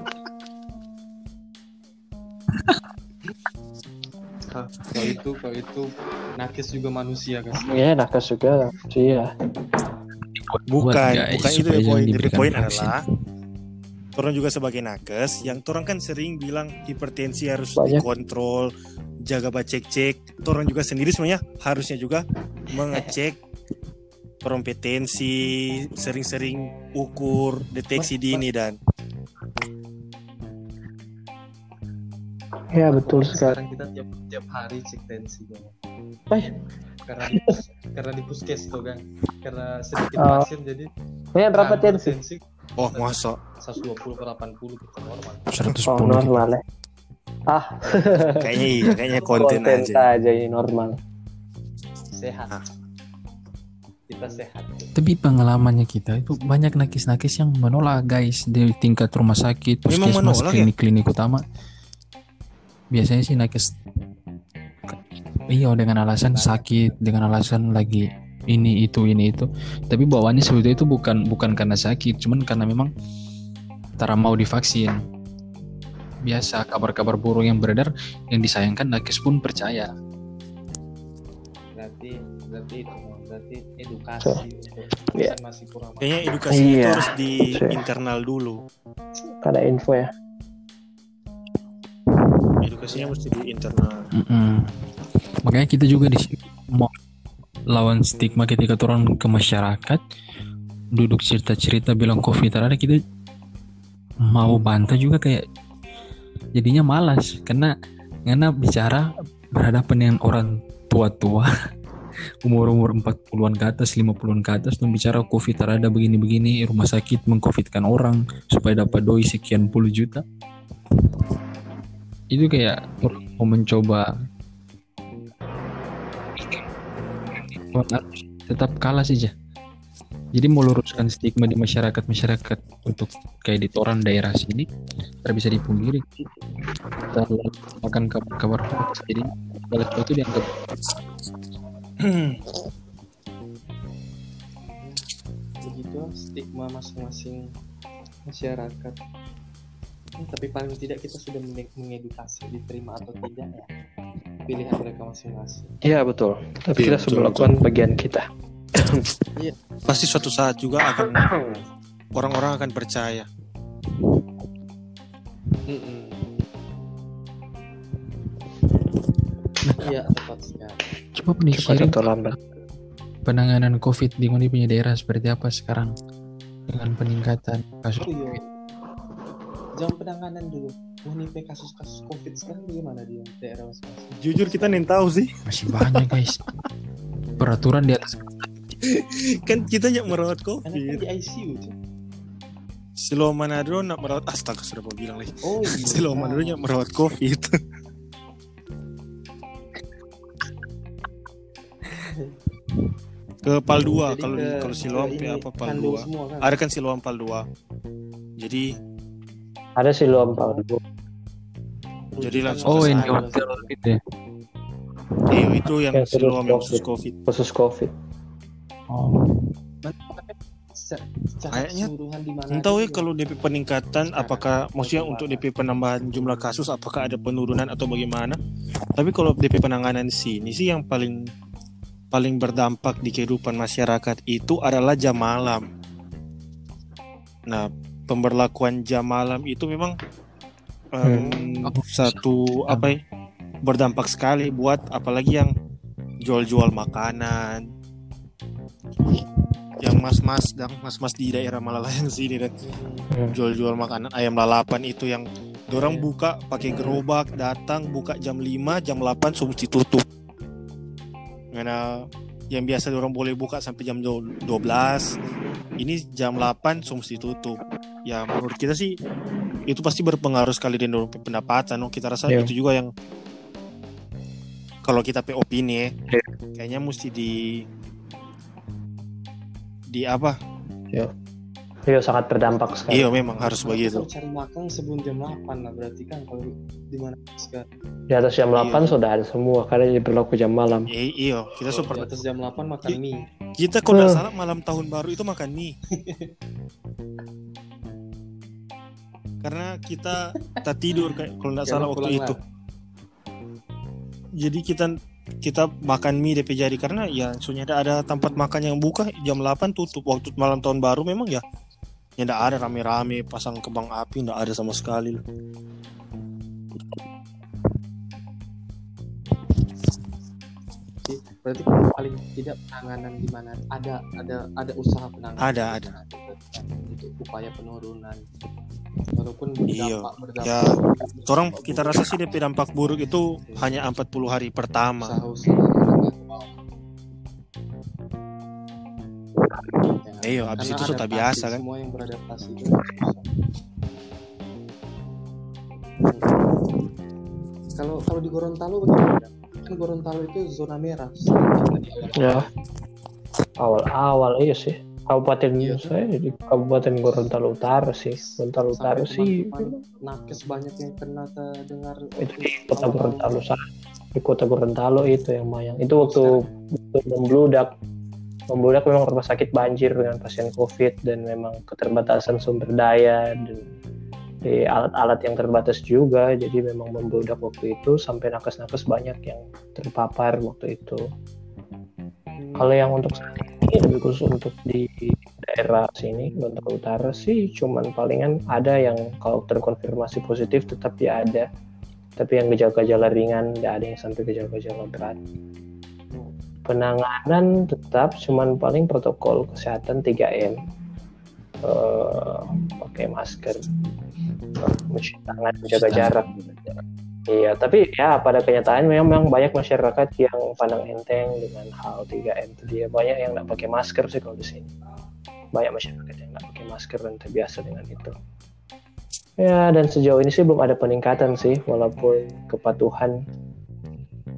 Kau kau itu kau itu nakes juga manusia kan Iya, nakes juga. Iya. Bukan, guys, bukan itu supaya ya jangan poin. Poin vaksin. Orang juga sebagai nakes yang orang kan sering bilang hipertensi harus Banyak. dikontrol, jaga bacek-cek. Orang juga sendiri sebenarnya harusnya juga mengecek kompetensi, sering-sering ukur, deteksi Mas, dini dan Iya, betul sekali. sekarang kita tiap tiap hari cek tensi kan. Eh. karena di, karena di puskes tuh kan karena sedikit Oh. pasien jadi Ini berapa tensi? tensi oh masa 120 per 80 kita normal 110 Oh, gitu. normal ya. Ah, kayaknya iya, kayaknya konten, konten aja. aja ini normal. sehat Ah. kita sehat tapi pengalamannya kita itu banyak nakis-nakis yang menolak guys di tingkat rumah sakit puskesmas ya? klinik-klinik utama biasanya sih nakis iya dengan alasan sakit dengan alasan lagi ini itu ini itu tapi bawaannya sebetulnya itu bukan bukan karena sakit cuman karena memang tara mau divaksin biasa kabar-kabar buruk yang beredar yang disayangkan nakis pun percaya berarti berarti itu berarti edukasi untuk Iya. kan masih kurang Kayaknya edukasinya itu Iya. harus di Betul. internal dulu. Ada info ya. Edukasinya mesti di internal. Mm-mm. Makanya kita juga di sini mau lawan stigma ketika turun ke masyarakat, duduk cerita-cerita bilang covid ada kita mau bantah juga kayak jadinya malas karena karena bicara berhadapan dengan orang tua-tua umur-umur 40-an ke atas, 50-an ke atas dan bicara covid ada begini-begini, rumah sakit mengcovidkan orang supaya dapat doi sekian puluh juta. Itu kayak mau mencoba tetap kalah saja. Jadi mau luruskan stigma di masyarakat masyarakat untuk kayak di toran daerah sini tidak bisa dipungkiri. Terlalu makan kabar-kabar hoax. jadi segala sesuatu dianggap begitu stigma masing-masing masyarakat tapi paling tidak kita sudah menge- mengedukasi diterima atau tidak ya pilihan mereka masing-masing Iya, betul. Tapi Iya, kita sudah melakukan bagian kita. Pasti suatu saat juga akan orang-orang akan percaya. Iya tepat sekali. coba sharing atau lambat. penanganan COVID di punya daerah seperti apa sekarang dengan peningkatan kasus Oh iya. Jam penanganan dulu. Menimpa kasus-kasus COVID sekarang bagaimana dia daerah masing-masing? Jujur kita nih tahu sih. masih banyak guys. Peraturan di atas Kan kita yang merawat Karena kan COVID. di ICU tuh. Silo Manado nak merawat astaga sudah mau bilang lagi. Oh iya. Silo Manado yang merawat COVID. ke Pal 2 Jadi kalau di kalau Siloam ke ya apa Pal Kandung 2. semua kan? Ada kan Siloam Pal 2. Jadi Ada sih lo empat. Jadi langsung Oh ke yang sana. di hotel gitu ya. eh, itu yang Yang Siloam yang khusus COVID. Khusus COVID. Oh. Kayaknya keseluruhan di mana Entah aja ya kalau DP peningkatan apakah maksudnya untuk DP penambahan jumlah kasus apakah ada penurunan atau bagaimana? Tapi kalau DP penanganan sini sih yang paling paling berdampak di kehidupan masyarakat itu adalah jam malam. Nah, pemberlakuan jam malam itu memang em, Hmm. satu apa ya, berdampak sekali buat apalagi yang jual-jual makanan yang mas-mas dan mas-mas di daerah Malalayang sini dan Hmm. jual-jual makanan ayam lalapan itu yang orang Iya. buka pakai gerobak datang buka jam 5 jam 8 sudah mesti tutup karena yang biasa orang boleh buka sampai jam 12 ini jam 8 sudah mesti tutup ya menurut kita sih itu pasti berpengaruh sekali dengan pendapatan no? kita rasa Iya. itu juga yang kalau kita pe opini ya, Iya. kayaknya mesti di di apa Iya sangat berdampak sekali. iya memang harus begitu cari makan sebelum jam 8 lah berarti kan kalau di mana sekarang Di atas jam 8 Iya. sudah ada semua karena jadi berlaku jam malam. I- iya kita Kalau di seperti atas jam 8 makan Iya. mie kita kalau nggak Hmm. salah malam tahun baru itu makan mie karena kita tak tidur kayak kalau nggak salah waktu itu. jadi kita kita makan mie DP jadi karena ya soalnya ada ada tempat makan yang buka jam 8 tutup. Waktu malam tahun baru memang ya ya ada rame-rame pasang kembang api nggak ada sama sekali berarti paling tidak penanganan di mana ada ada ada usaha penanganan Ada, ada. untuk upaya penurunan walaupun Iya. berdampak berdampak Ya, orang kita rasa sih DP dampak buruk itu hanya 40 hari pertama menengah. Ya, Iya, habis itu sudah biasa kan. semua yang beradaptasi kalau kalau di Gorontalo bagaimana kan Gorontalo itu zona merah Ya. Awal-awal iya sih. Kabupaten Iya. saya di Kabupaten Gorontalo Utara sih. Gorontalo Utara sih nakes banyak yang kena terdengar itu di kota Gorontalo. Di kota Gorontalo itu yang mayang. Itu waktu, waktu membludak. Membludak memang rumah sakit banjir dengan pasien COVID dan memang keterbatasan sumber daya dan di alat-alat yang terbatas juga. Jadi memang membludak waktu itu sampai nakes-nakes banyak yang terpapar waktu itu. Kalau yang untuk saat ini lebih khusus untuk di daerah sini Gorontalo Utara sih cuman palingan ada yang kalau terkonfirmasi positif tetap ya ada tapi yang gejala-gejala ringan tidak ada yang sampai gejala-gejala berat penanganan tetap cuman paling protokol kesehatan 3M Eh, pakai masker mencuci tangan menjaga jarak Iya, tapi ya pada kenyataan memang banyak masyarakat yang pandang enteng dengan hal 3M tadi ya. Banyak yang nggak pakai masker sih kalau di sini. Banyak masyarakat yang nggak pakai masker dan terbiasa dengan itu. Ya, dan sejauh ini sih belum ada peningkatan sih, walaupun kepatuhan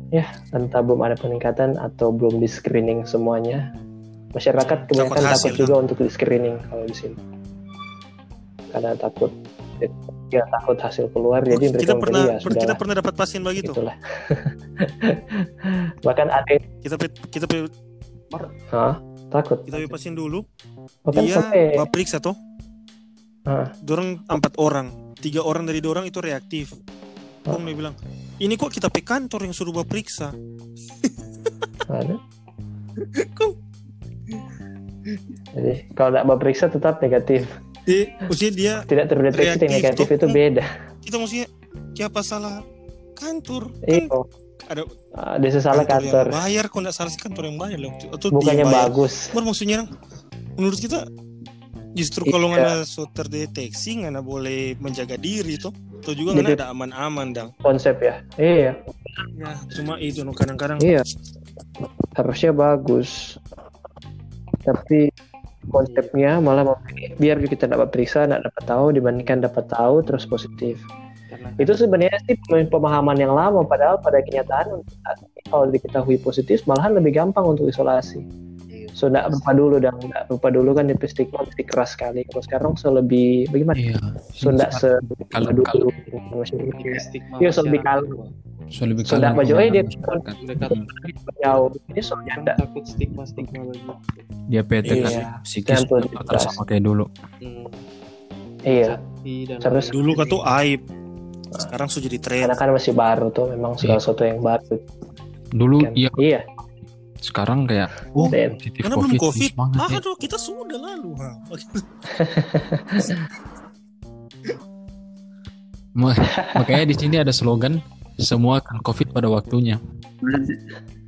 ya entah belum ada peningkatan atau belum di screening semuanya. Masyarakat kebanyakan Takut hasil, takut juga untuk di screening kalau di sini, karena takut ya takut hasil keluar jadi Oh, mereka kita pernah ya per- kita pernah dapat pasien begitu? Itulah. Bahkan ada kita kita Hah? takut. Kita pasien dulu. Bahkan dia sampai periksa tuh Hah. dorang empat orang. Tiga orang dari dorang itu reaktif. Om dia bilang ini kok kita pe kantor yang suruh bawa periksa ada? Kok? Jadi kalau tidak periksa tetap negatif. Dia maksudnya dia tidak terdeteksi Reaktif, negatif toh. itu beda. Kita maksudnya siapa salah? Kantor. Iya. Kan ada Ah, dia salah kantor yang bayar kok nggak salah sih kantor yang bayar loh. Atau bukannya bagus. Baru maksudnya menurut kita justru Iya. kalau nggak so terdeteksi nggak boleh menjaga diri tuh atau juga Jadi- nggak ada aman-aman dong konsep ya. Iya. Ya cuma itu kadang-kadang. Iya. Harusnya bagus tapi konsepnya malah memilih biar kita dapat periksa tidak dapat tahu dibandingkan dapat tahu terus positif. Karena itu sebenarnya sih pemahaman yang lama padahal pada kenyataan kalau diketahui positif malahan lebih gampang untuk isolasi. So tidak lupa dulu dan tidak lupa dulu kan DP stigma masih keras sekali. Kalau sekarang so lebih bagaimana? Iya. so tidak se Kalau- dulu kalau- Lebih stigma Iya, so lebih masyarakat, kalem. Bang. So lebih Sudah maju, eh, dia- jauh. Ini soalnya tidak takut stigma stigma begitu Dia kan Iya. psikis terus sama kayak dulu. hmm. iya Iya, Terus dulu kan tuh aib. Sekarang sudah jadi tren. Karena kan masih baru tuh memang segala Iya. sesuatu yang baru. Dulu kan. iya, iya. Sekarang kayak Oh, positif karena belum COVID, covid. semangat ah ya. aduh kita sudah lalu Makanya di sini ada slogan semua akan COVID pada waktunya.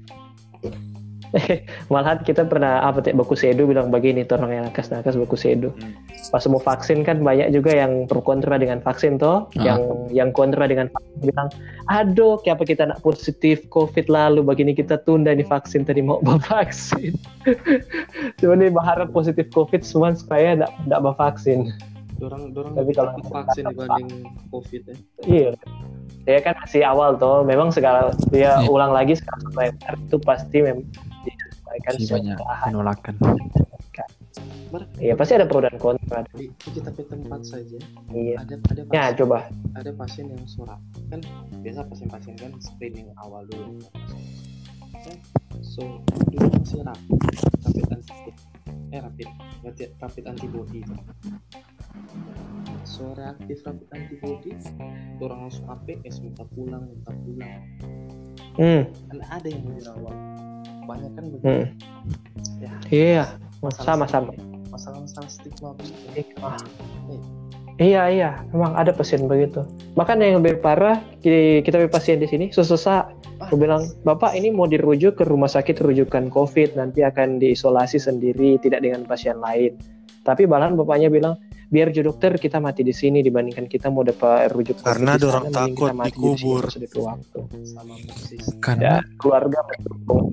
malahan kita pernah apa teh baku sedo bilang begini orang yang nakas nakas baku sedo Hmm. pas mau vaksin kan banyak juga yang pro kontra dengan vaksin toh Ah. yang yang kontra dengan vaksin bilang aduh kenapa kita nak positif covid lalu begini kita tunda nih vaksin tadi mau vaksin cuma nih berharap positif covid semua supaya tidak tidak vaksin dorang dorang Tapi kalau- vaksin dibanding covid ya. Iya. Ya kan masih awal toh. Memang segala dia Iya. ulang lagi sekarang supaya itu pasti memang disesuaikan Masih banyak penolakan. Iya pasti ada pro dan kontra. di, di kita tempat saja. Iya. ada ada Ya pasien, coba. ada pasien yang surat kan biasa pasien-pasien kan screening awal dulu. Kan so dulu masih rapid. Rapid anti eh rapid. Rapid, rapid antibody itu so reaktif rapid antibody orang langsung APS minta pulang minta pulang Hmm. kan ada yang dirawat banyak kan begitu hmm. ya Iya. Sama-sama. masalah-masalah stigma begitu Ah. Iya iya, memang ada pasien begitu. Bahkan yang lebih parah, ki- kita punya pasien di sini, susah Aku bilang, Bapak ini mau dirujuk ke rumah sakit rujukan COVID, nanti akan diisolasi sendiri, tidak dengan pasien lain. Tapi malahan bapaknya bilang, biar jo dokter kita mati di sini dibandingkan kita mau dapat rujuk Karena mending kita takut mati di ada waktu. sama Karena Ya, keluarga mendukung.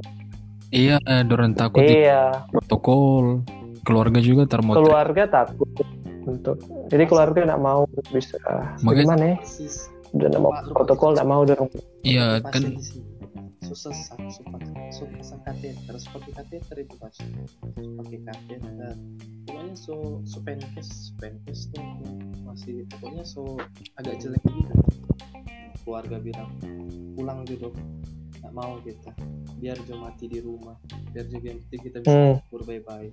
iya, eh, dorang takut di Iya, protokol. Keluarga juga termotivasi. keluarga takut untuk. Jadi keluarga nggak mau bisa. Makanya- Gimana ya? Udah nggak mau protokol, nggak mau dorong. Iya, kan di sini susah susah pasang kateter harus pakai kateter itu pakai kateter pokoknya so so penkes penkes tuh masih pokoknya so agak jelek gitu keluarga bilang pulang dulu nggak mau kita. Biar jo mati di rumah biar juga kita bisa Hmm. kubur baik-baik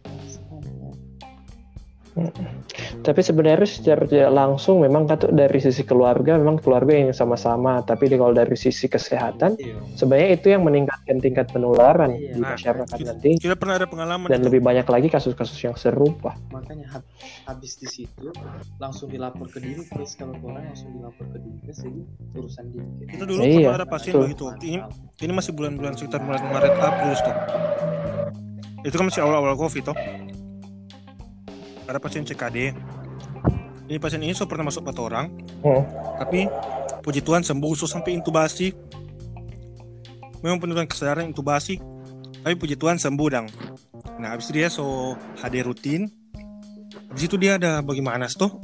Tapi sebenarnya secara tidak langsung memang kata dari sisi keluarga memang keluarga yang sama-sama. Tapi kalau dari sisi kesehatan iya sebenarnya itu yang meningkatkan tingkat penularan Iya. di Nah, masyarakat kita, nanti kita pernah ada pengalaman dan itu. lebih banyak lagi kasus-kasus yang serupa. makanya hab- habis di situ langsung dilapor ke dinkes kalau orang langsung dilapor ke dinkes jadi urusan dinkes Kita dulu Iya, pernah ada pasien betul. begitu. Ini ini masih bulan-bulan sekitar bulan Maret April toh. Itu kan masih awal-awal Covid toh. Ada pasien CKD. Ini pasien ini so pernah masuk empat orang, Hmm. tapi puji Tuhan sembuh so sampai intubasi. Memang penurunan kesadaran intubasi, tapi puji Tuhan sembuh dang. Nah habis itu dia so HD rutin. Habis itu dia ada bagaimana toh?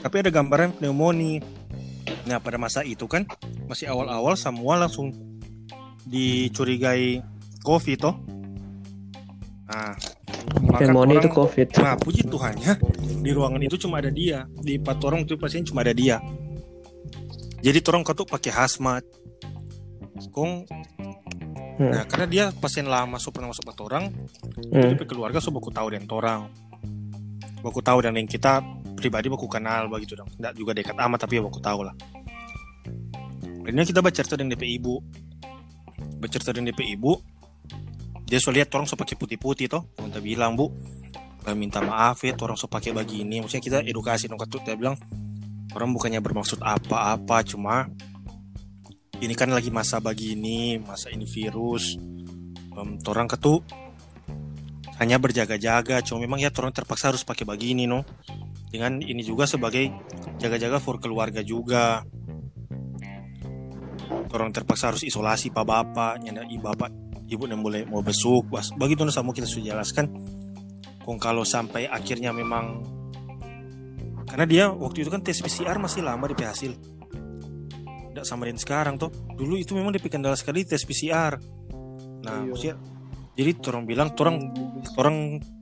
Tapi ada gambaran pneumonia. Nah pada masa itu kan masih awal-awal semua langsung dicurigai COVID toh. Nah, maka Pneumonia itu COVID. Nah, puji Tuhannya di ruangan itu cuma ada dia. Di empat orang itu pasien cuma ada dia. Jadi orang ketuk pakai hazmat. Kong, Hmm. nah karena dia pasien lama, so pernah masuk empat orang. Hmm. Jadi keluarga so baku tahu dan orang. Baku tahu dan yang kita pribadi baku kenal begitu dong. Tidak juga dekat amat tapi ya baku tahu lah. Akhirnya kita bercerita dengan DP ibu. Bercerita dengan DP ibu. Dia so lihat orang so pakai putih-putih toh. Kita bilang bu, "Eh, minta maaf ya orang so pakai begini. Maksudnya kita edukasi dong katut. Dia bilang orang bukannya bermaksud apa-apa cuma ini kan lagi masa begini, masa ini virus. Um, orang ketu hanya berjaga-jaga cuma memang ya orang terpaksa harus pakai begini no dengan ini juga sebagai jaga-jaga for keluarga juga orang terpaksa harus isolasi pak bapak nyanda ibu bapak ibu yang boleh mau besuk bas begitu sama kita sudah jelaskan. Kong kalau sampai akhirnya memang karena dia waktu itu kan tes PCR masih lama di hasil. Tidak sama dengan sekarang toh. Dulu itu memang DP kendala sekali tes PCR nah Iya. maksudnya jadi orang bilang orang orang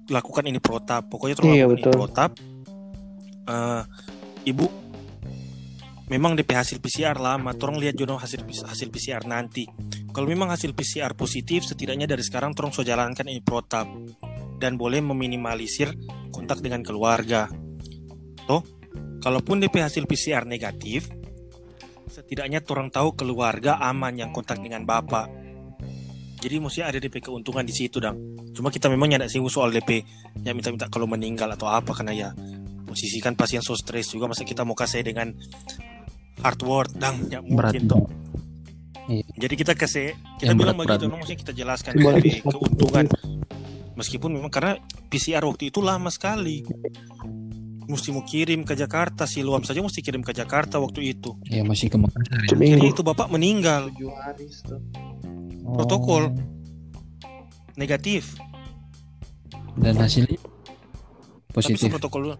lakukan ini protap. Pokoknya orang Iya, lakukan ini betul. protap. Eh, ibu memang DP hasil PCR lama orang lihat jodoh hasil hasil PCR nanti. Kalau memang hasil PCR positif setidaknya dari sekarang orang so jalankan ini protap. Dan boleh meminimalisir kontak dengan keluarga. Toh kalaupun DP hasil PCR negatif setidaknya orang tahu keluarga aman yang kontak dengan bapak. Jadi mestinya ada DP keuntungan di situ dong cuma kita memang ada singgung soal DP yang minta-minta kalau meninggal atau apa karena ya posisi kan pasien so stres juga masa kita mau kasih dengan hard word dang ya Berat. mungkin Iya. Jadi kita kasih kita Yang bilang begitu, maksudnya kita jelaskan disebut. keuntungan. Meskipun memang karena PCR waktu itu lama sekali. Mesti mau kirim ke Jakarta, Siloam saja mesti kirim ke Jakarta waktu itu. Ya masih ke Makassar. ya. Jadi Seminggu. itu bapak meninggal tujuh hari tuh Protokol. Oh. negatif. Dan hasilnya Tapi positif. protokol dulu.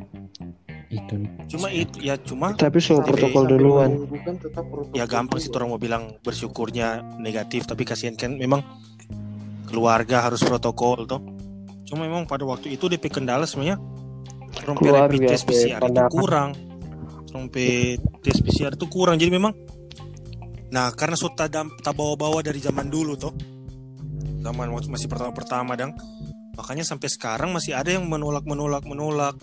Itu. Cuma itu ya cuma Tapi suruh Tapi- protokol duluan. tetap protokol ya gampang sih orang mau bilang bersyukurnya negatif tapi kasihan kan memang keluarga harus protokol toh. Cuma memang pada waktu itu DP kendala sebenarnya pe Keluarga, rapid tes PCR itu pandangan. kurang. Pe tes PCR itu kurang. Jadi memang nah karena sudah tak bawa-bawa dari zaman dulu toh. Zaman waktu masih pertama-pertama dang. Makanya sampai sekarang masih ada yang menolak menolak menolak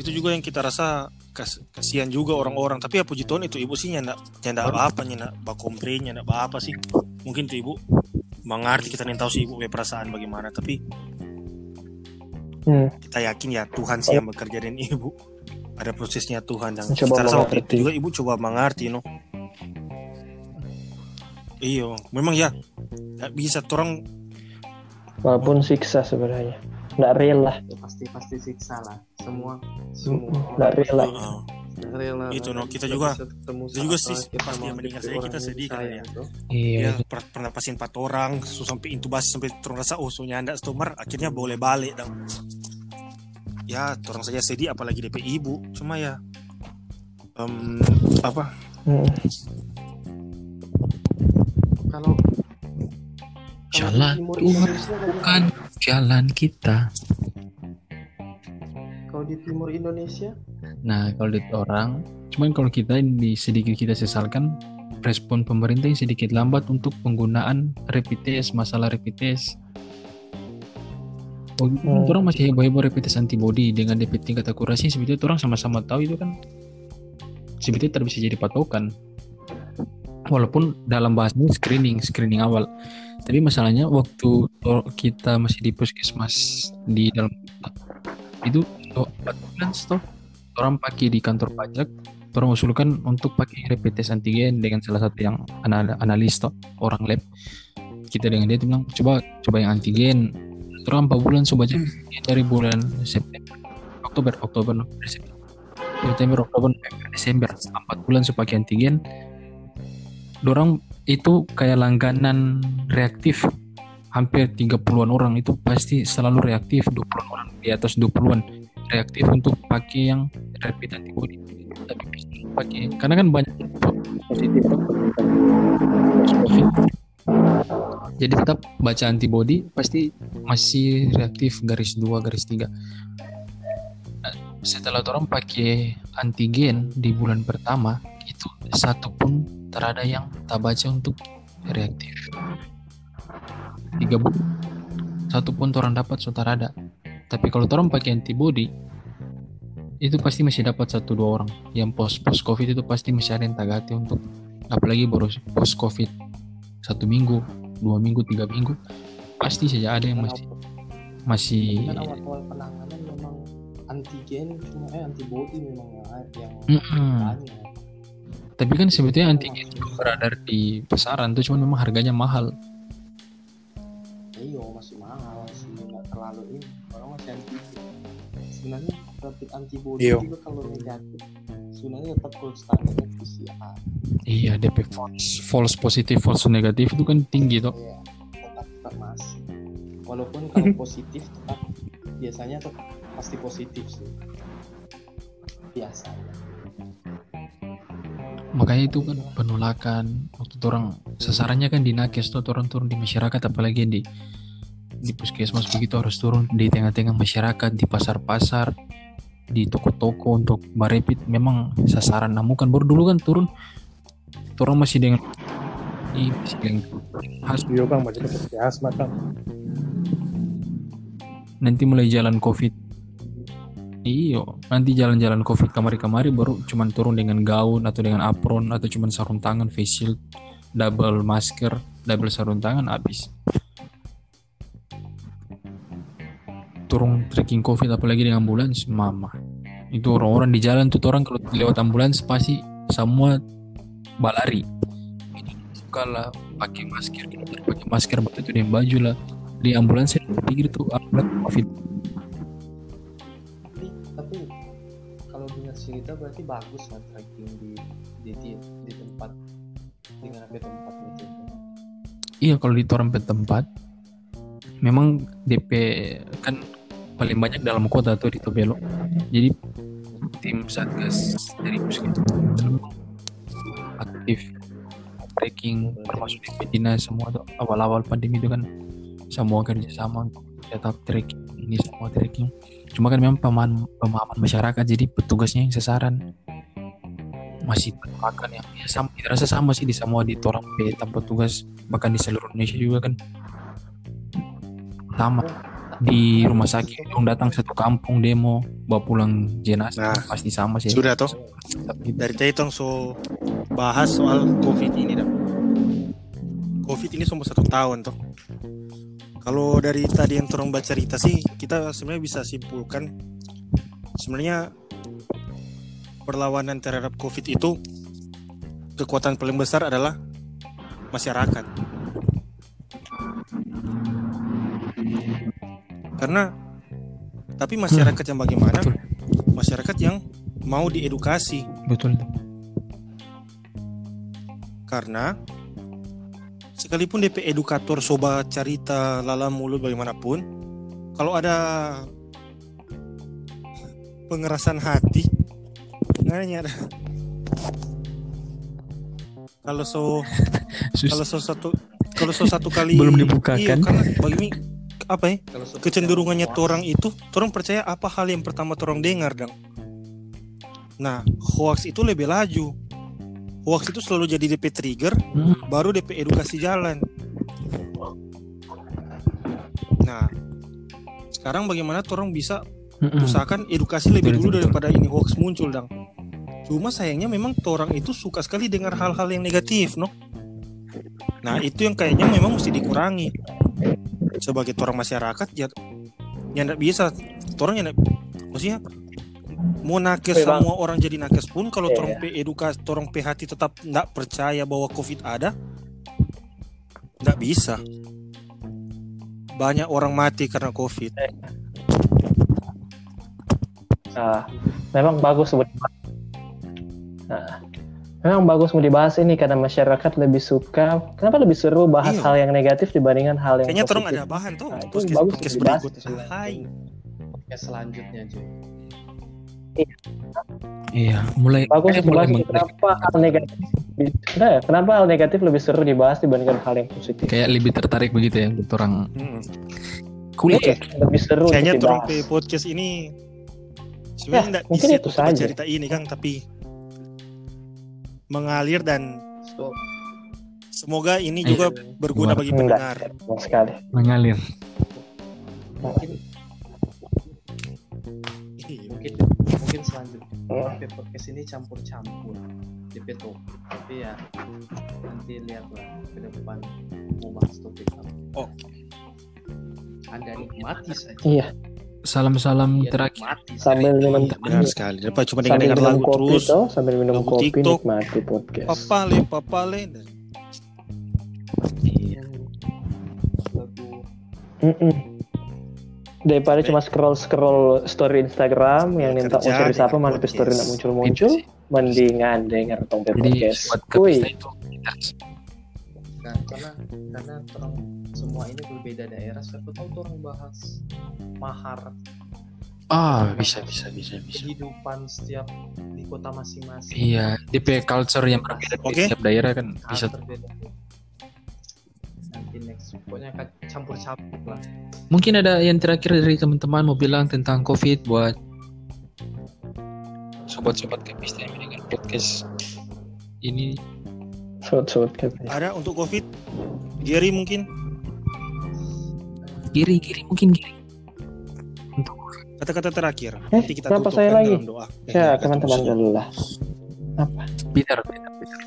itu juga yang kita rasa kas kasihan juga orang-orang. Tapi ya puji Tuhan itu ibu sih nyanda nyanda apa nyanda bakomplain nyanda apa sih. Mungkin tuh ibu mengerti kita nih tahu sih ibu perasaan bagaimana. Tapi Hmm. kita yakin ya Tuhan sih yang bekerja dan ibu. Ada prosesnya Tuhan dan Coba kita rasa waktu itu juga ibu coba mengerti no? Iyo memang ya nggak bisa orang Walaupun siksa sebenarnya. Nggak real lah. Ya, pasti pasti siksa lah semua semua Nggak real lah. uh, Nggak rela Itu, no, kita juga- kita juga sih, kita pas dia mau meninggal saja kita yang sedih kan ya. Iya. ya per- pernah pasien empat orang so sampai intubasi sampai terus rasa oh so nyanda stomar akhirnya boleh balik dong ya orang saja sedih apalagi DP ibu cuma ya em, apa Hmm. kalau timur Tuhan bukan jalan kita. kalau di timur Indonesia Nah, kalau di orang, cuman kalau kita di sedikit kita sesalkan respon pemerintah yang sedikit lambat untuk penggunaan rapid test, masalah rapid test. Oh, Hmm. orang masih heboh-heboh rapid test antibody dengan DP tingkat akurasi sebetulnya orang sama-sama tahu itu kan sebetulnya tidak bisa jadi patokan. Walaupun dalam bahasanya screening, screening awal. Tapi masalahnya waktu kita masih di puskesmas di dalam itu bulan toh orang pakai di kantor pajak orang usulkan untuk pakai rapid test antigen dengan salah satu yang anal- analis toh orang lab. Kita dengan dia bilang coba coba yang antigen. Orang empat bulan coba aja dari bulan September Oktober Oktober November September Oktober November Desember. Empat bulan pakai antigen dorang itu kayak langganan reaktif. Hampir 30-an orang itu pasti selalu reaktif. 20 orang di atas 20-an reaktif untuk pakai yang rapid antibody. Tapi bisa pakai karena kan banyak positif COVID. jadi tetap baca antibody pasti masih reaktif garis 2 garis 3 Nah, setelah orang pakai antigen di bulan pertama itu satu pun terada yang tak baca untuk reaktif. Tiga bulan satu pun orang dapat sudah ada. Tapi kalau orang pakai antibody itu pasti masih dapat satu dua orang. Yang post post covid itu pasti masih ada yang tagati untuk apalagi baru post covid. Satu minggu dua minggu tiga minggu pasti saja ada yang masih masih awal-awal penanganan memang antigen cuma eh antibody memang yang yang Mm-mm. banyak tapi kan sebetulnya antigen juga beredar di pasaran tuh cuma memang harganya mahal. Iya masih mahal sih nggak terlalu ini. Orang masih antigen sebenarnya rapid antibody Iya. juga kalau negatif sebenarnya tetap gold standarnya PCR. Iya DP false false positif false negatif itu kan tinggi tuh ya tetap tetap masih. Walaupun kalau positif tetap biasanya tetap pasti positif sih. Biasanya makanya itu kan penolakan waktu itu orang sasarannya kan di nakes tuh orang turun di masyarakat apalagi di di puskesmas begitu harus turun di tengah-tengah masyarakat di pasar-pasar di toko-toko untuk barepit memang sasaran namun kan baru dulu kan turun orang masih dengan ini masih dengan khas. Iya bang, asma kan. nanti mulai jalan covid iyo nanti jalan-jalan covid kamari-kamari baru cuman turun dengan gaun atau dengan apron atau cuman sarung tangan face shield double masker double sarung tangan habis. Turun trekking covid apalagi dengan ambulans mama. Itu orang-orang di jalan tuh orang kalau lewat ambulans pasti semua balari. Ini suka lah pakai masker pakai masker waktu itu baju lah. Di ambulans saya pikir tuh ambulans covid dengar cerita berarti bagus lah trekking di di di, di tempat dengan apa tempat itu iya kalau di orang tempat memang DP kan paling banyak dalam kota tuh di Tobelo. Jadi tim satgas dari puskesmas aktif trekking termasuk DP dinas semua tuh awal-awal pandemi itu kan semua kerjasama tetap trekking ini semua trekking cuma kan memang pemahaman pemahaman masyarakat jadi petugasnya yang sasaran masih makan yang ya sama rasa sama sih di semua di orang tanpa petugas bahkan di seluruh Indonesia juga kan sama di rumah sakit dong datang satu kampung demo bawa pulang jenazah Nah, pasti sama sih Sudah toh. Tapi Dari tadi tong so bahas soal COVID ini dah. COVID ini semua satu tahun toh. Kalau dari tadi yang turun baca cerita sih, kita sebenarnya bisa simpulkan sebenarnya perlawanan terhadap COVID itu kekuatan paling besar adalah masyarakat. Karena tapi masyarakat yang bagaimana? Betul. Masyarakat yang mau diedukasi betul karena sekalipun DP edukator sobat cerita lala mulut bagaimanapun kalau ada pengerasan hati nanya ada. Kalau so kalau so satu kalau so satu kali Belum dibukakan. iya, karena bagi apa ya? Kecenderungannya orang itu orang percaya apa hal yang pertama orang dengar dong nah hoax itu lebih laju hoax itu selalu jadi DP trigger Hmm, baru DP edukasi jalan. Nah sekarang bagaimana orang bisa mm-mm. usahakan edukasi lebih dulu daripada ini hoax muncul dong cuma sayangnya memang orang itu suka sekali dengar hal-hal yang negatif no? Nah itu yang kayaknya memang mesti dikurangi. Sebagai orang masyarakat ya yang tidak bisa. Orang yang maksudnya mau nakes Oke, Bang. semua orang jadi nakes pun kalau Iya, orang pe edukasi pe hati tetap tidak percaya bahwa covid ada tidak bisa banyak orang mati karena covid Nah, memang bagus buat Nah, memang bagus mau dibahas ini karena masyarakat lebih suka. Kenapa lebih seru bahas Iya. hal yang negatif dibandingkan hal yang kayaknya positif? ada bahan tuh Nah, itu podcast, bagus podcast dibahas berikut. Hai. podcast selanjutnya cuy iya mulai Bagus eh, mulai kenapa hal negatif. Nah, ya, kenapa hal negatif lebih seru dibahas dibandingkan hal yang positif? kayak lebih tertarik begitu ya untuk orang Mm. kuliah Oke, lebih seru kayaknya orang dibahas. pe podcast ini sebenarnya Ya, tidak mungkin itu saja. cerita ini kan tapi mengalir dan so semoga ini Iya. juga berguna bagi Enggak. pendengar sekali. mengalir mungkin Iya. Mungkin mungkin selanjutnya Hmm. DP podcast ini campur-campur DP topik tapi ya nanti lihatlah ke depan mau bahas topik apa Oke. anda nikmati saja Iya, salam-salam Iya, terakhir sambil saja. minum Iya, benar sekali daripada cuma dengar minum lagu kopi terus toh, sambil minum lagu kopi TikTok. nikmati podcast. papale papale Iya. lagu Mm-mm. Daripada cuma scroll scroll story Instagram yang minta mau Kerja cari siapa mana story nak muncul muncul, mendingan denger tong podcast. Kuy. kita Nah, karena karena orang semua ini berbeda daerah, siapa tahu tuh orang bahas mahar ah bisa bisa bisa bisa kehidupan setiap di kota masing-masing. iya DP culture yang berbeda di Oke. setiap daerah kan bisa berbeda. Nanti next, pokoknya akan campur-campur lah. mungkin ada yang terakhir dari teman-teman mau bilang tentang covid buat sobat-sobat kapista yang mendengar podcast ini Sobat-sobat kapis. ada untuk covid Gary mungkin kiri kiri mungkin kiri kata-kata terakhir Eh, nanti kita kenapa tutupkan saya lagi? dalam doa Eh, Ya, teman-teman dulu lah. Peter, Peter, Peter.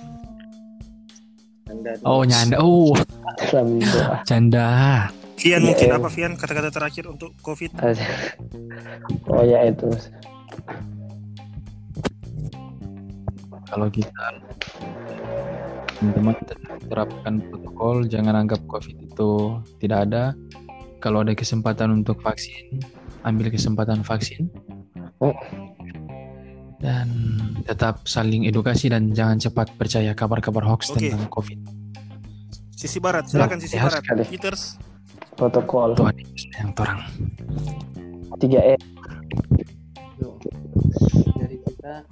Anda oh nyanda. Oh. Canda. Vian Ya, mungkin em. apa Vian? Kata-kata terakhir untuk covid. Oh ya itu. kalau kita teman-teman terapkan protokol jangan anggap covid itu tidak ada. Kalau ada kesempatan untuk vaksin ambil kesempatan vaksin. Oh. Dan tetap saling edukasi dan jangan cepat percaya kabar-kabar hoax Oke. tentang covid Sisi barat, silakan sisi sehat barat. sekali. Peters. Protokol Tuhan yang torang 3E. Yo. dari kita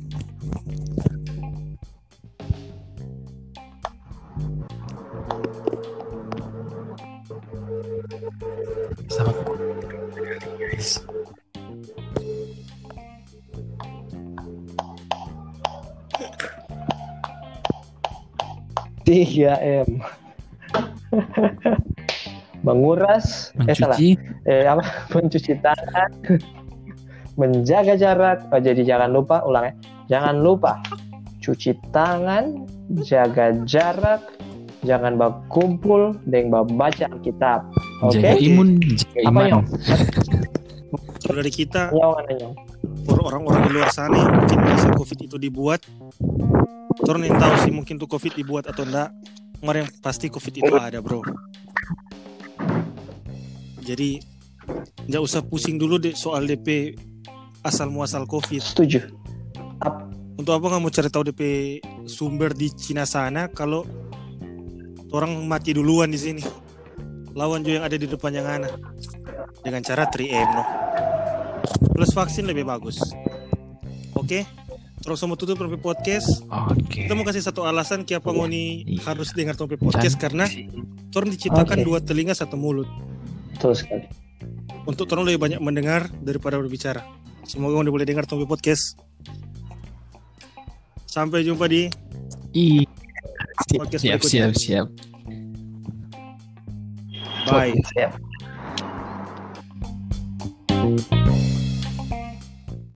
3M. Menguras, eh salah, mencuci eh apa? Mencuci tangan, menjaga jarak. Oh, jadi jangan lupa, ulang ya. Jangan lupa cuci tangan, jaga jarak, jangan berkumpul, dan baca Alkitab. Oke? jaga imun jaga Apa iman Nyong? Kalau dari kita, Nyong, mana, Nyong? for orang-orang di luar sana yang mungkin covid itu dibuat orang yang tahu sih mungkin tuh covid dibuat atau enggak. Kemarin pasti covid itu ada bro. Jadi nggak usah pusing dulu deh soal DP asal muasal covid. Setuju. untuk apa nggak mau cari tahu DP sumber di Cina sana kalau orang mati duluan di sini? Lawan juga yang ada di depan yang ana dengan cara 3M no plus vaksin lebih bagus. Oke? terus terus Rosomo tutup Tompi Podcast. Oke. Okay. Kita mau kasih satu alasan kenapa iya, Ngoni iya. harus dengar Tompi Podcast Cantik. karena Torn diciptakan okay. dua telinga satu mulut. Betul sekali. Untuk Torn lebih banyak mendengar daripada berbicara. Semoga Ngoni boleh dengar Tompi Podcast. Sampai jumpa di I podcast siap, berikutnya. Siap, siap, siap. Bye. Siap.